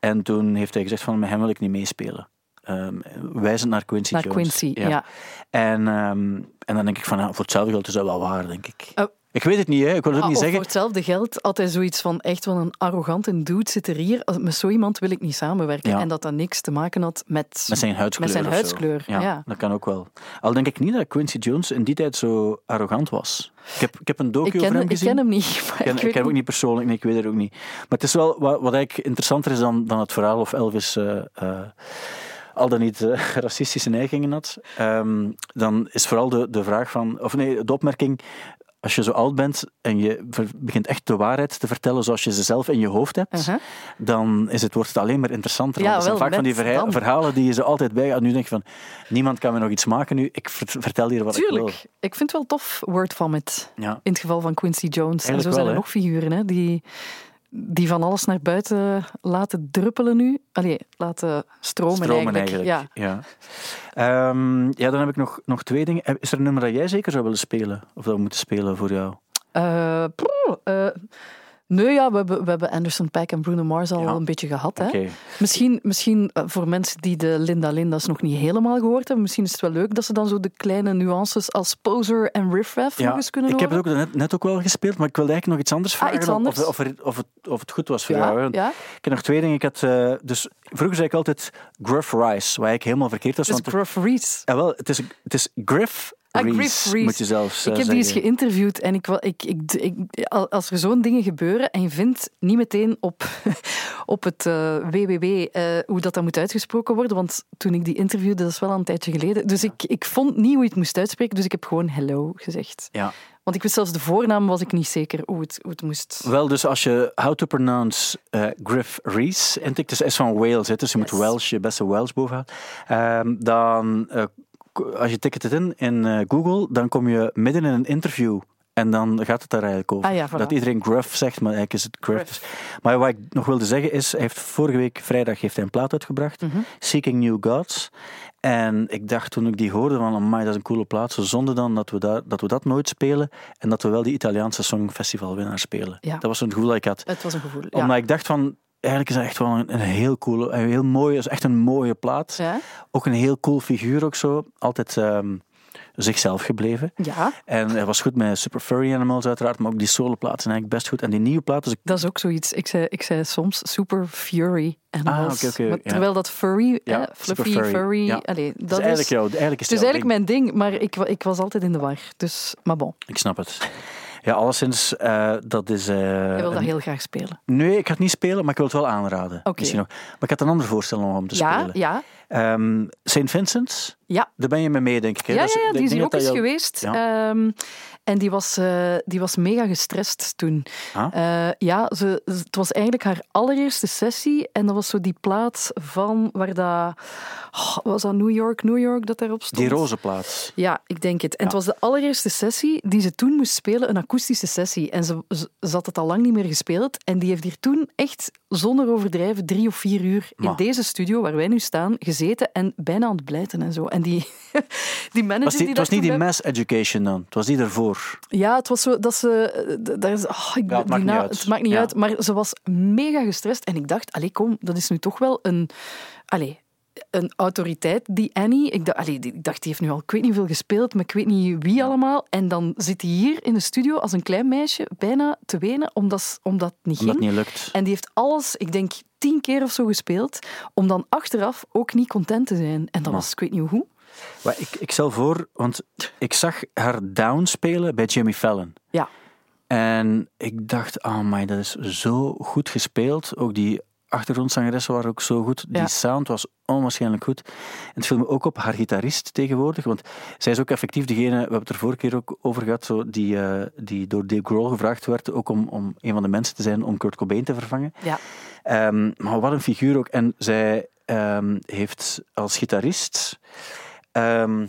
En toen heeft hij gezegd van met hem wil ik niet meespelen. Ehm, wijzend naar Quincy Naar Jones. Quincy, ja. En, ehm, en dan denk ik van, ja, voor hetzelfde geld is dat wel waar, denk ik. Oh. Ik weet het niet, hè. ik wil het ook Ah, niet zeggen. voor hetzelfde geld had hij zoiets van echt wel een arrogante dude zit er hier. Met zo iemand wil ik niet samenwerken. Ja. En dat dat niks te maken had met... Met zijn huidskleur. Met zijn huidskleur, ja. Dat kan ook wel. Al denk ik niet dat Quincy Jones in die tijd zo arrogant was. Ik heb, ik heb een docu ik, over hem ik gezien. ken hem niet. [LAUGHS] Maar Ik ken, ik ik ken hem ook niet persoonlijk, nee, ik weet het ook niet. Maar het is wel wat, wat eigenlijk interessanter is dan, dan het verhaal of Elvis eh, eh, al dan niet eh, [LAUGHS] racistische neigingen had. Ehm, dan is vooral de, de vraag van, of nee, de opmerking. Als je zo oud bent en je begint echt de waarheid te vertellen zoals je ze zelf in je hoofd hebt, dan is het, wordt het alleen maar interessanter. Ja, Want het zijn wel, vaak van die verha- verhalen die je ze altijd bij Nu denk je van, niemand kan me nog iets maken nu, ik vert- vertel hier wat ik wil. Tuurlijk. Ik vind het wel tof, word vomit. Ja. In het geval van Quincy Jones. en zo zijn er nog figuren hè, die, die van alles naar buiten laten druppelen nu. Allee, laten stromen, Stromen eigenlijk. eigenlijk. Ja. Ja. Ehm, ja, dan heb ik nog, nog twee dingen. Is er een nummer dat jij zeker zou willen spelen? Of dat we moeten spelen voor jou? Eh, eh, nee, ja, we hebben, we hebben Anderson Paak en Bruno Mars al Ja. een beetje gehad. Hè? Misschien, misschien eh, voor mensen die de Linda Linda's nog niet helemaal gehoord hebben, misschien is het wel leuk dat ze dan zo de kleine nuances als Poser en Riff Raff nog Ja, eens kunnen ik heb horen. het ook net, net ook wel gespeeld, maar ik wilde eigenlijk nog iets anders Ah, vragen. iets of- anders? Of, of, er- of, het, of het goed was voor jou. ja, ja. Ik heb nog twee dingen. Ik had, eh, dus, vroeger zei ik altijd Gruff Rice, wat eigenlijk helemaal verkeerd was. Dus want Gruff Reese. Ja, wel, het is, het is Griff Ah, Reese, Griff Reese. moet je zelfs Ik eh, heb die eens geïnterviewd en ik, ik, ik, ik, als er zo'n dingen gebeuren en je vindt niet meteen op, [LAUGHS] op het eh, www eh, hoe dat, dat moet uitgesproken worden, want toen ik die interviewde, dat is wel een tijdje geleden, dus ik, ik vond niet hoe je het moest uitspreken, dus ik heb gewoon hello gezegd. Ja. Want ik wist zelfs de voornaam, was ik niet zeker hoe het, hoe het moest. Wel, dus als je how to pronounce eh, Griff Reese intikt, dus is van Wales, hè, dus je Yes. moet Welsh, je beste Welsh bovenaan, Ehm dan, eh, als je tikt het in in eh, Google, dan kom je midden in een interview. En dan gaat het daar eigenlijk over. Ah ja, voilà. Dat iedereen gruff zegt, maar eigenlijk is het gruff. Maar wat ik nog wilde zeggen is, hij heeft vorige week vrijdag heeft hij een plaat uitgebracht, Mhm. Seeking New Gods. En ik dacht toen ik die hoorde van, amai, dat is een coole plaat. Zo zonde dan dat we, daar, dat we dat nooit spelen en dat we wel die Italiaanse Songfestivalwinnaar spelen. Ja. Dat was zo'n gevoel dat ik had. Het was een gevoel. Ja. Omdat ik dacht van, eigenlijk is dat echt wel een, een heel coole, een heel mooie, is echt een mooie plaat. Ja? Ook een heel cool figuur ook zo. Altijd ehm, zichzelf gebleven. ja, En hij was goed met Super Furry Animals uiteraard, maar ook die soloplaat zijn eigenlijk best goed. En die nieuwe plaat, dus dat is ook zoiets. Ik zei, ik zei soms super fury animals. Ah, Maar ja. terwijl dat furry, Ja, super fluffy, furry, furry, ja. allee, dat is eigenlijk, jou, eigenlijk is Het is eigenlijk ding. mijn ding, maar ik, ik was altijd in de war. Dus, maar bon, Ik snap het. Ja, alleszins, eh, dat is... eh, jij wil dat heel graag spelen. Nee, ik ga het niet spelen, maar ik wil het wel aanraden. Misschien nog. Maar ik had een ander voorstel nog om te Ja, spelen. ja, Ehm, St. Vincent's, ja. daar ben je mee mee, denk ik. Hè? Ja, ja, ja, die is hier ook eens geweest. Ja. Ehm, en die was, eh, die was mega gestrest toen. Ah. Eh, ja, ze, het was eigenlijk haar allereerste sessie. En dat was zo die plaats van waar dat... oh, was dat New York, New York dat daarop stond? Die roze plaats. Ja, ik denk het. En Ja. het was de allereerste sessie die ze toen moest spelen, een akoestische sessie. En ze, ze, ze had het al lang niet meer gespeeld. En die heeft hier toen echt, zonder overdrijven, drie of vier uur in deze studio waar wij nu staan, gezeten en bijna aan het blijten en zo. En die, [LAUGHS] die manager Was die, die het was niet die mass education dan. Het was die ervoor. Ja, het was zo dat ze... Daar is, oh, ik, Ja, het maakt niet na- uit. Het maakt niet Ja. uit, maar ze was mega gestrest. En ik dacht, allee, kom, dat is nu toch wel een... Allee, een autoriteit, die Annie. Ik dacht, allee, die- ik dacht, die heeft nu al ik weet niet veel gespeeld, maar ik weet niet wie allemaal. En dan zit hij hier in de studio als een klein meisje bijna te wenen omdat, omdat het niet Omdat ging. niet lukt. En die heeft alles, ik denk, tien keer of zo gespeeld, om dan achteraf ook niet content te zijn. En dat was, ik weet niet hoe. Maar ik, ik stel voor, want ik zag haar down spelen bij Jimmy Fallon. Ja. En ik dacht, oh my, dat is zo goed gespeeld. Ook die achtergrondzangeressen waren ook zo goed. Die Ja. sound was onwaarschijnlijk goed. En het viel me ook op haar gitarist tegenwoordig. Want zij is ook effectief degene, we hebben het er vorige keer ook over gehad, zo, die, eh, die door Dave Grohl gevraagd werd ook om, om een van de mensen te zijn om Kurt Cobain te vervangen. Ja. Ehm, maar wat een figuur ook. En zij ehm, heeft als gitarist... ehm,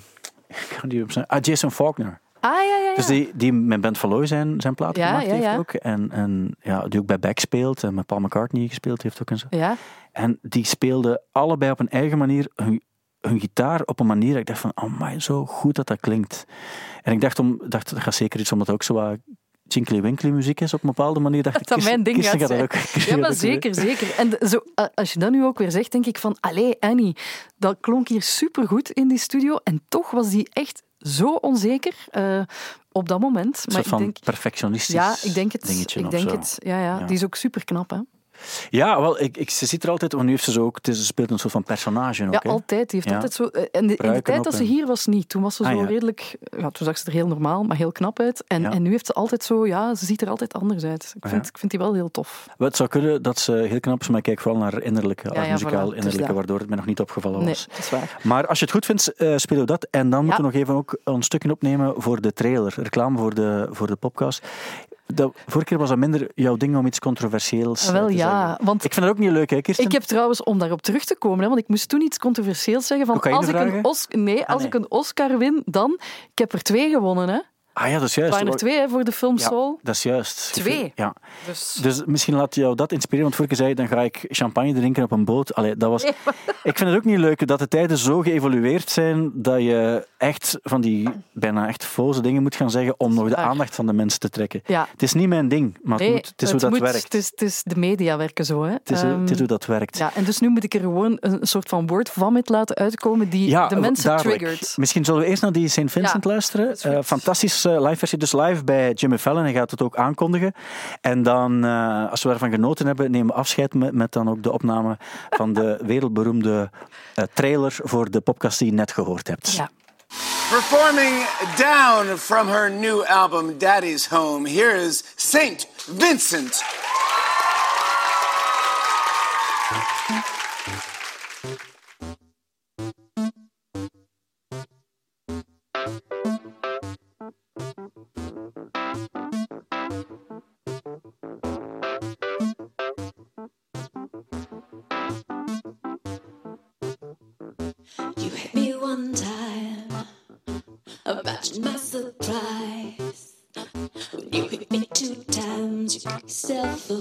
ik kan die op zijn... Ah, Jason Faulkner. Ah, ja, ja, ja. Dus die, die met Ben Falloy zijn, zijn plaat Ja, gemaakt ja, heeft ook. En, en ja, die ook bij Beck speelt en met Paul McCartney gespeeld heeft ook en zo. Ja, En die speelden allebei op een eigen manier hun, hun gitaar op een manier dat ik dacht van, oh my, zo goed dat dat klinkt. En ik dacht, om, dacht dat gaat zeker iets omdat het ook zo wat Chinkly Winkly muziek is op een bepaalde manier. Dacht [LAUGHS] ik, Dat mijn ding gaat dat zijn. ook. [LAUGHS] Ja, maar [LAUGHS] dat zeker, zeker. En zo, als je dat nu ook weer zegt, denk ik van, allee, Annie, dat klonk hier supergoed in die studio en toch was die echt zo onzeker eh, op dat moment. Een Maar soort ik van denk, perfectionistisch ja, ik denk het. dingetje Ik denk zo. het. Ja, ja, Ja. die is ook super knap, hè? Ja, wel, ik, ik, ze ziet er altijd, want nu heeft ze zo ook, het is, ze speelt een soort van personage ook. Ja, altijd. Die heeft Ja. altijd zo. eh, de, in de tijd dat ze hier was niet. Toen was ze Ah, zo ja. redelijk. Ja, toen zag ze er heel normaal, maar heel knap uit. En, Ja. en nu heeft ze altijd zo. Ja, ze ziet er altijd anders uit. Ik Ah, vind, ik vind die wel heel tof. Het zou kunnen dat ze heel knap is, maar ik kijk vooral naar innerlijke, ja, muzikaal voilà, is innerlijke, waardoor het mij nog niet opgevallen Nee, was. dat is waar. Maar als je het goed vindt, eh, spelen we dat. En dan moeten we nog even ook een stukje opnemen voor de trailer. Reclame voor de, voor de podcast. Dat, vorige keer was dat minder jouw ding om iets controversieels Ah, eh, wel te ja, zeggen. want Ik vind dat ook niet leuk, hè, Kirsten? Ik heb trouwens, om daarop terug te komen, hè, want ik moest toen iets controversieels zeggen. Van als ik, een vragen? Os nee, als nee. ik een Oscar win, dan... Ik heb er twee gewonnen, hè. Ah ja, dat is Er juist. waren er twee hè, voor de film Ja, Soul. dat is juist. Twee? Ja. Dus, Dus misschien laat jou dat inspireren. Want vorige keer zei je, dan ga ik champagne drinken op een boot. Allee, dat was... Ik vind het ook niet leuk dat de tijden zo geëvolueerd zijn dat je echt van die bijna echt foze dingen moet gaan zeggen om nog de aandacht van de mensen te trekken. ja. Het is niet mijn ding, maar het, Nee, moet, het is hoe dat moet- werkt. Het is, het is de media werken zo. Hè. Het is, Ehm, het is hoe dat werkt. ja, en dus nu moet ik er gewoon een soort van word vomit laten uitkomen die Ja, de mensen triggert. Misschien zullen we eerst naar die St. Vincent luisteren. Eh, fantastische live versie, dus live bij Jimmy Fallon. Hij gaat het ook aankondigen. En dan, eh, als we ervan genoten hebben, nemen we afscheid met, met dan ook de opname van de [LAUGHS] wereldberoemde eh, trailer voor de podcast die je net gehoord hebt. Ja. Performing down from her new album, Daddy's Home, here is Saint Vincent. Yourself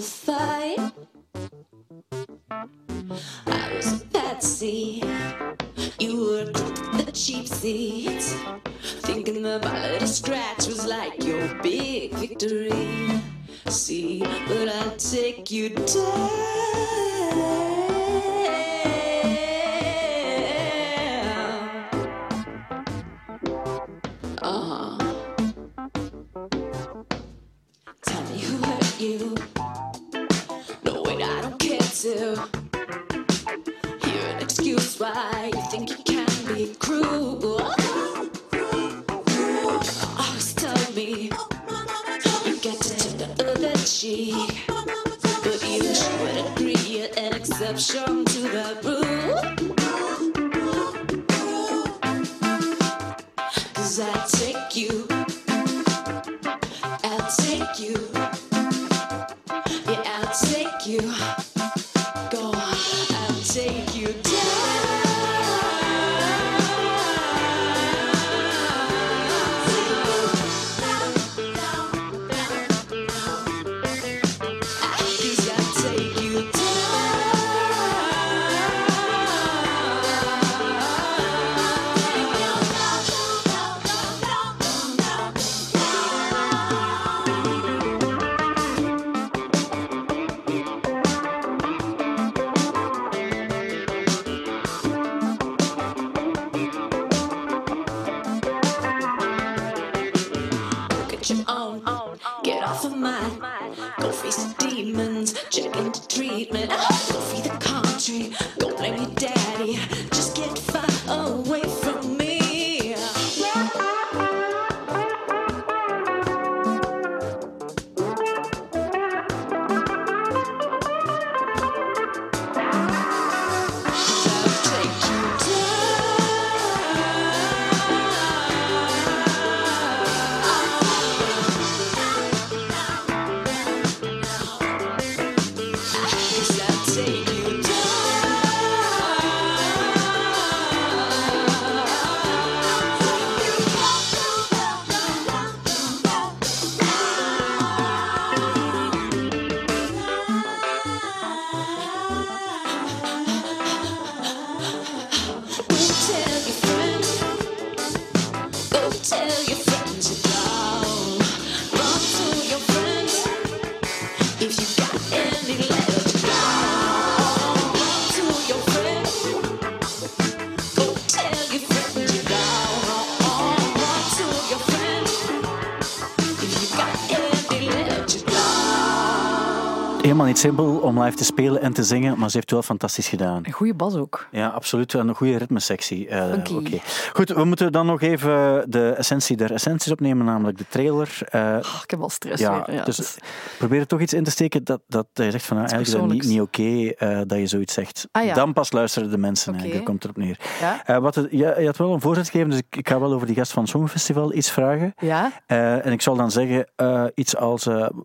simpel om live te spelen en te zingen, maar ze heeft het wel fantastisch gedaan. Een goede bas ook. Ja, absoluut. Een goede ritmesectie. Funky. oké. Goed, we moeten dan nog even de essentie der essenties opnemen, namelijk de trailer. Ah, ik heb al stress ja, weer. Ja, dus is- probeer er toch iets in te steken dat, dat je zegt van nou, eigenlijk is dat niet, niet oké eh, dat je zoiets zegt. Ah, ja. Dan pas luisteren de mensen, Oké. eigenlijk, daar komt erop neer. Ja? Eh, wat het, je, je had wel een voorzet gegeven, dus ik, ik ga wel over die gast van het Songfestival iets vragen. ja, Eh, en ik zal dan zeggen iets als,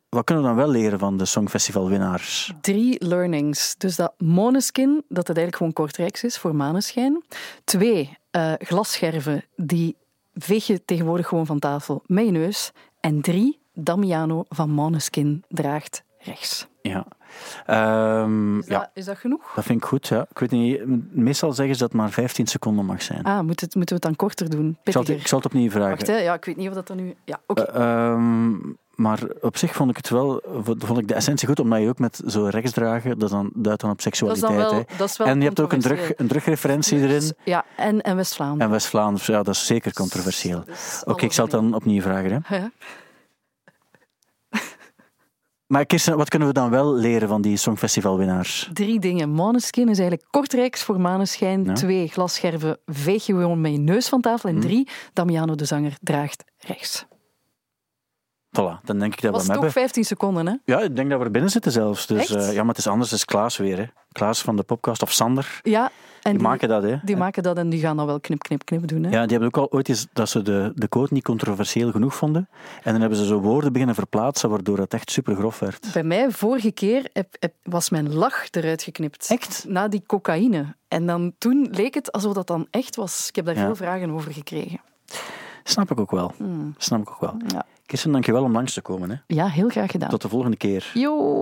wat kunnen we dan wel leren van de Songfestival-winnaars? drie learnings. Dus dat Måneskin, dat het eigenlijk gewoon Kortrijks is voor maneschijn. Twee, glasscherven die veeg je tegenwoordig gewoon van tafel met je neus. En drie, Damiano van Måneskin draagt rechts. Ja. Ehm, Is, ja, dat, is dat genoeg? dat vind ik goed. Ja. Ik weet niet, meestal zeggen ze dat het maar 15 seconden mag zijn. Ah, moet het, moeten we het dan korter doen? ik, zal het, ik zal het opnieuw vragen. Wacht, hè. Ja, ik weet niet of dat dan nu... Ja, oké. Eh, ehm, maar op zich vond ik het wel, vond ik de essentie goed, omdat je ook met zo rechts dragen, dat dan, duidt dan op dat is seksualiteit. dan wel, hè. dat is wel En je hebt ook een, drug, een drugreferentie erin. Ja, en, en West-Vlaanderen. En West-Vlaanderen, ja, dat is zeker controversieel. Dus Oké, ik zal het dan opnieuw vragen. Hè. Ja. Maar Kirsten, wat kunnen we dan wel leren van die Songfestivalwinnaars? Drie dingen. Måneskin is eigenlijk kortrijks voor maneschijn. Ja. Twee, glasscherven veeg je gewoon met je neus van tafel. En drie, Damiano de zanger draagt rechts. Voilà, dan denk ik dat we was hem toch hebben. 15 seconden, hè? Ja, ik denk dat we er binnen zitten zelfs. Dus, eh, ja, maar het is anders. Het is Klaas weer. Hè. Klaas van de podcast, of Sander. Ja. En Die maken dat, hè. die maken dat en die gaan dan wel knip, knip, knip doen. Hè? Ja, die hebben ook al ooit eens dat ze de, de quote niet controversieel genoeg vonden. En dan hebben ze zo woorden beginnen verplaatsen, waardoor het echt super grof werd. Bij mij, vorige keer, heb- heb- was mijn lach eruit geknipt. Echt? Na die cocaïne. En dan, toen leek het alsof dat dan echt was. Ik heb daar Ja. veel vragen over gekregen. Snap ik ook wel. Snap ik ook wel. Ja. Kirsten, dankjewel om langs te komen. Hè. ja, heel graag gedaan. Tot de volgende keer. Jo.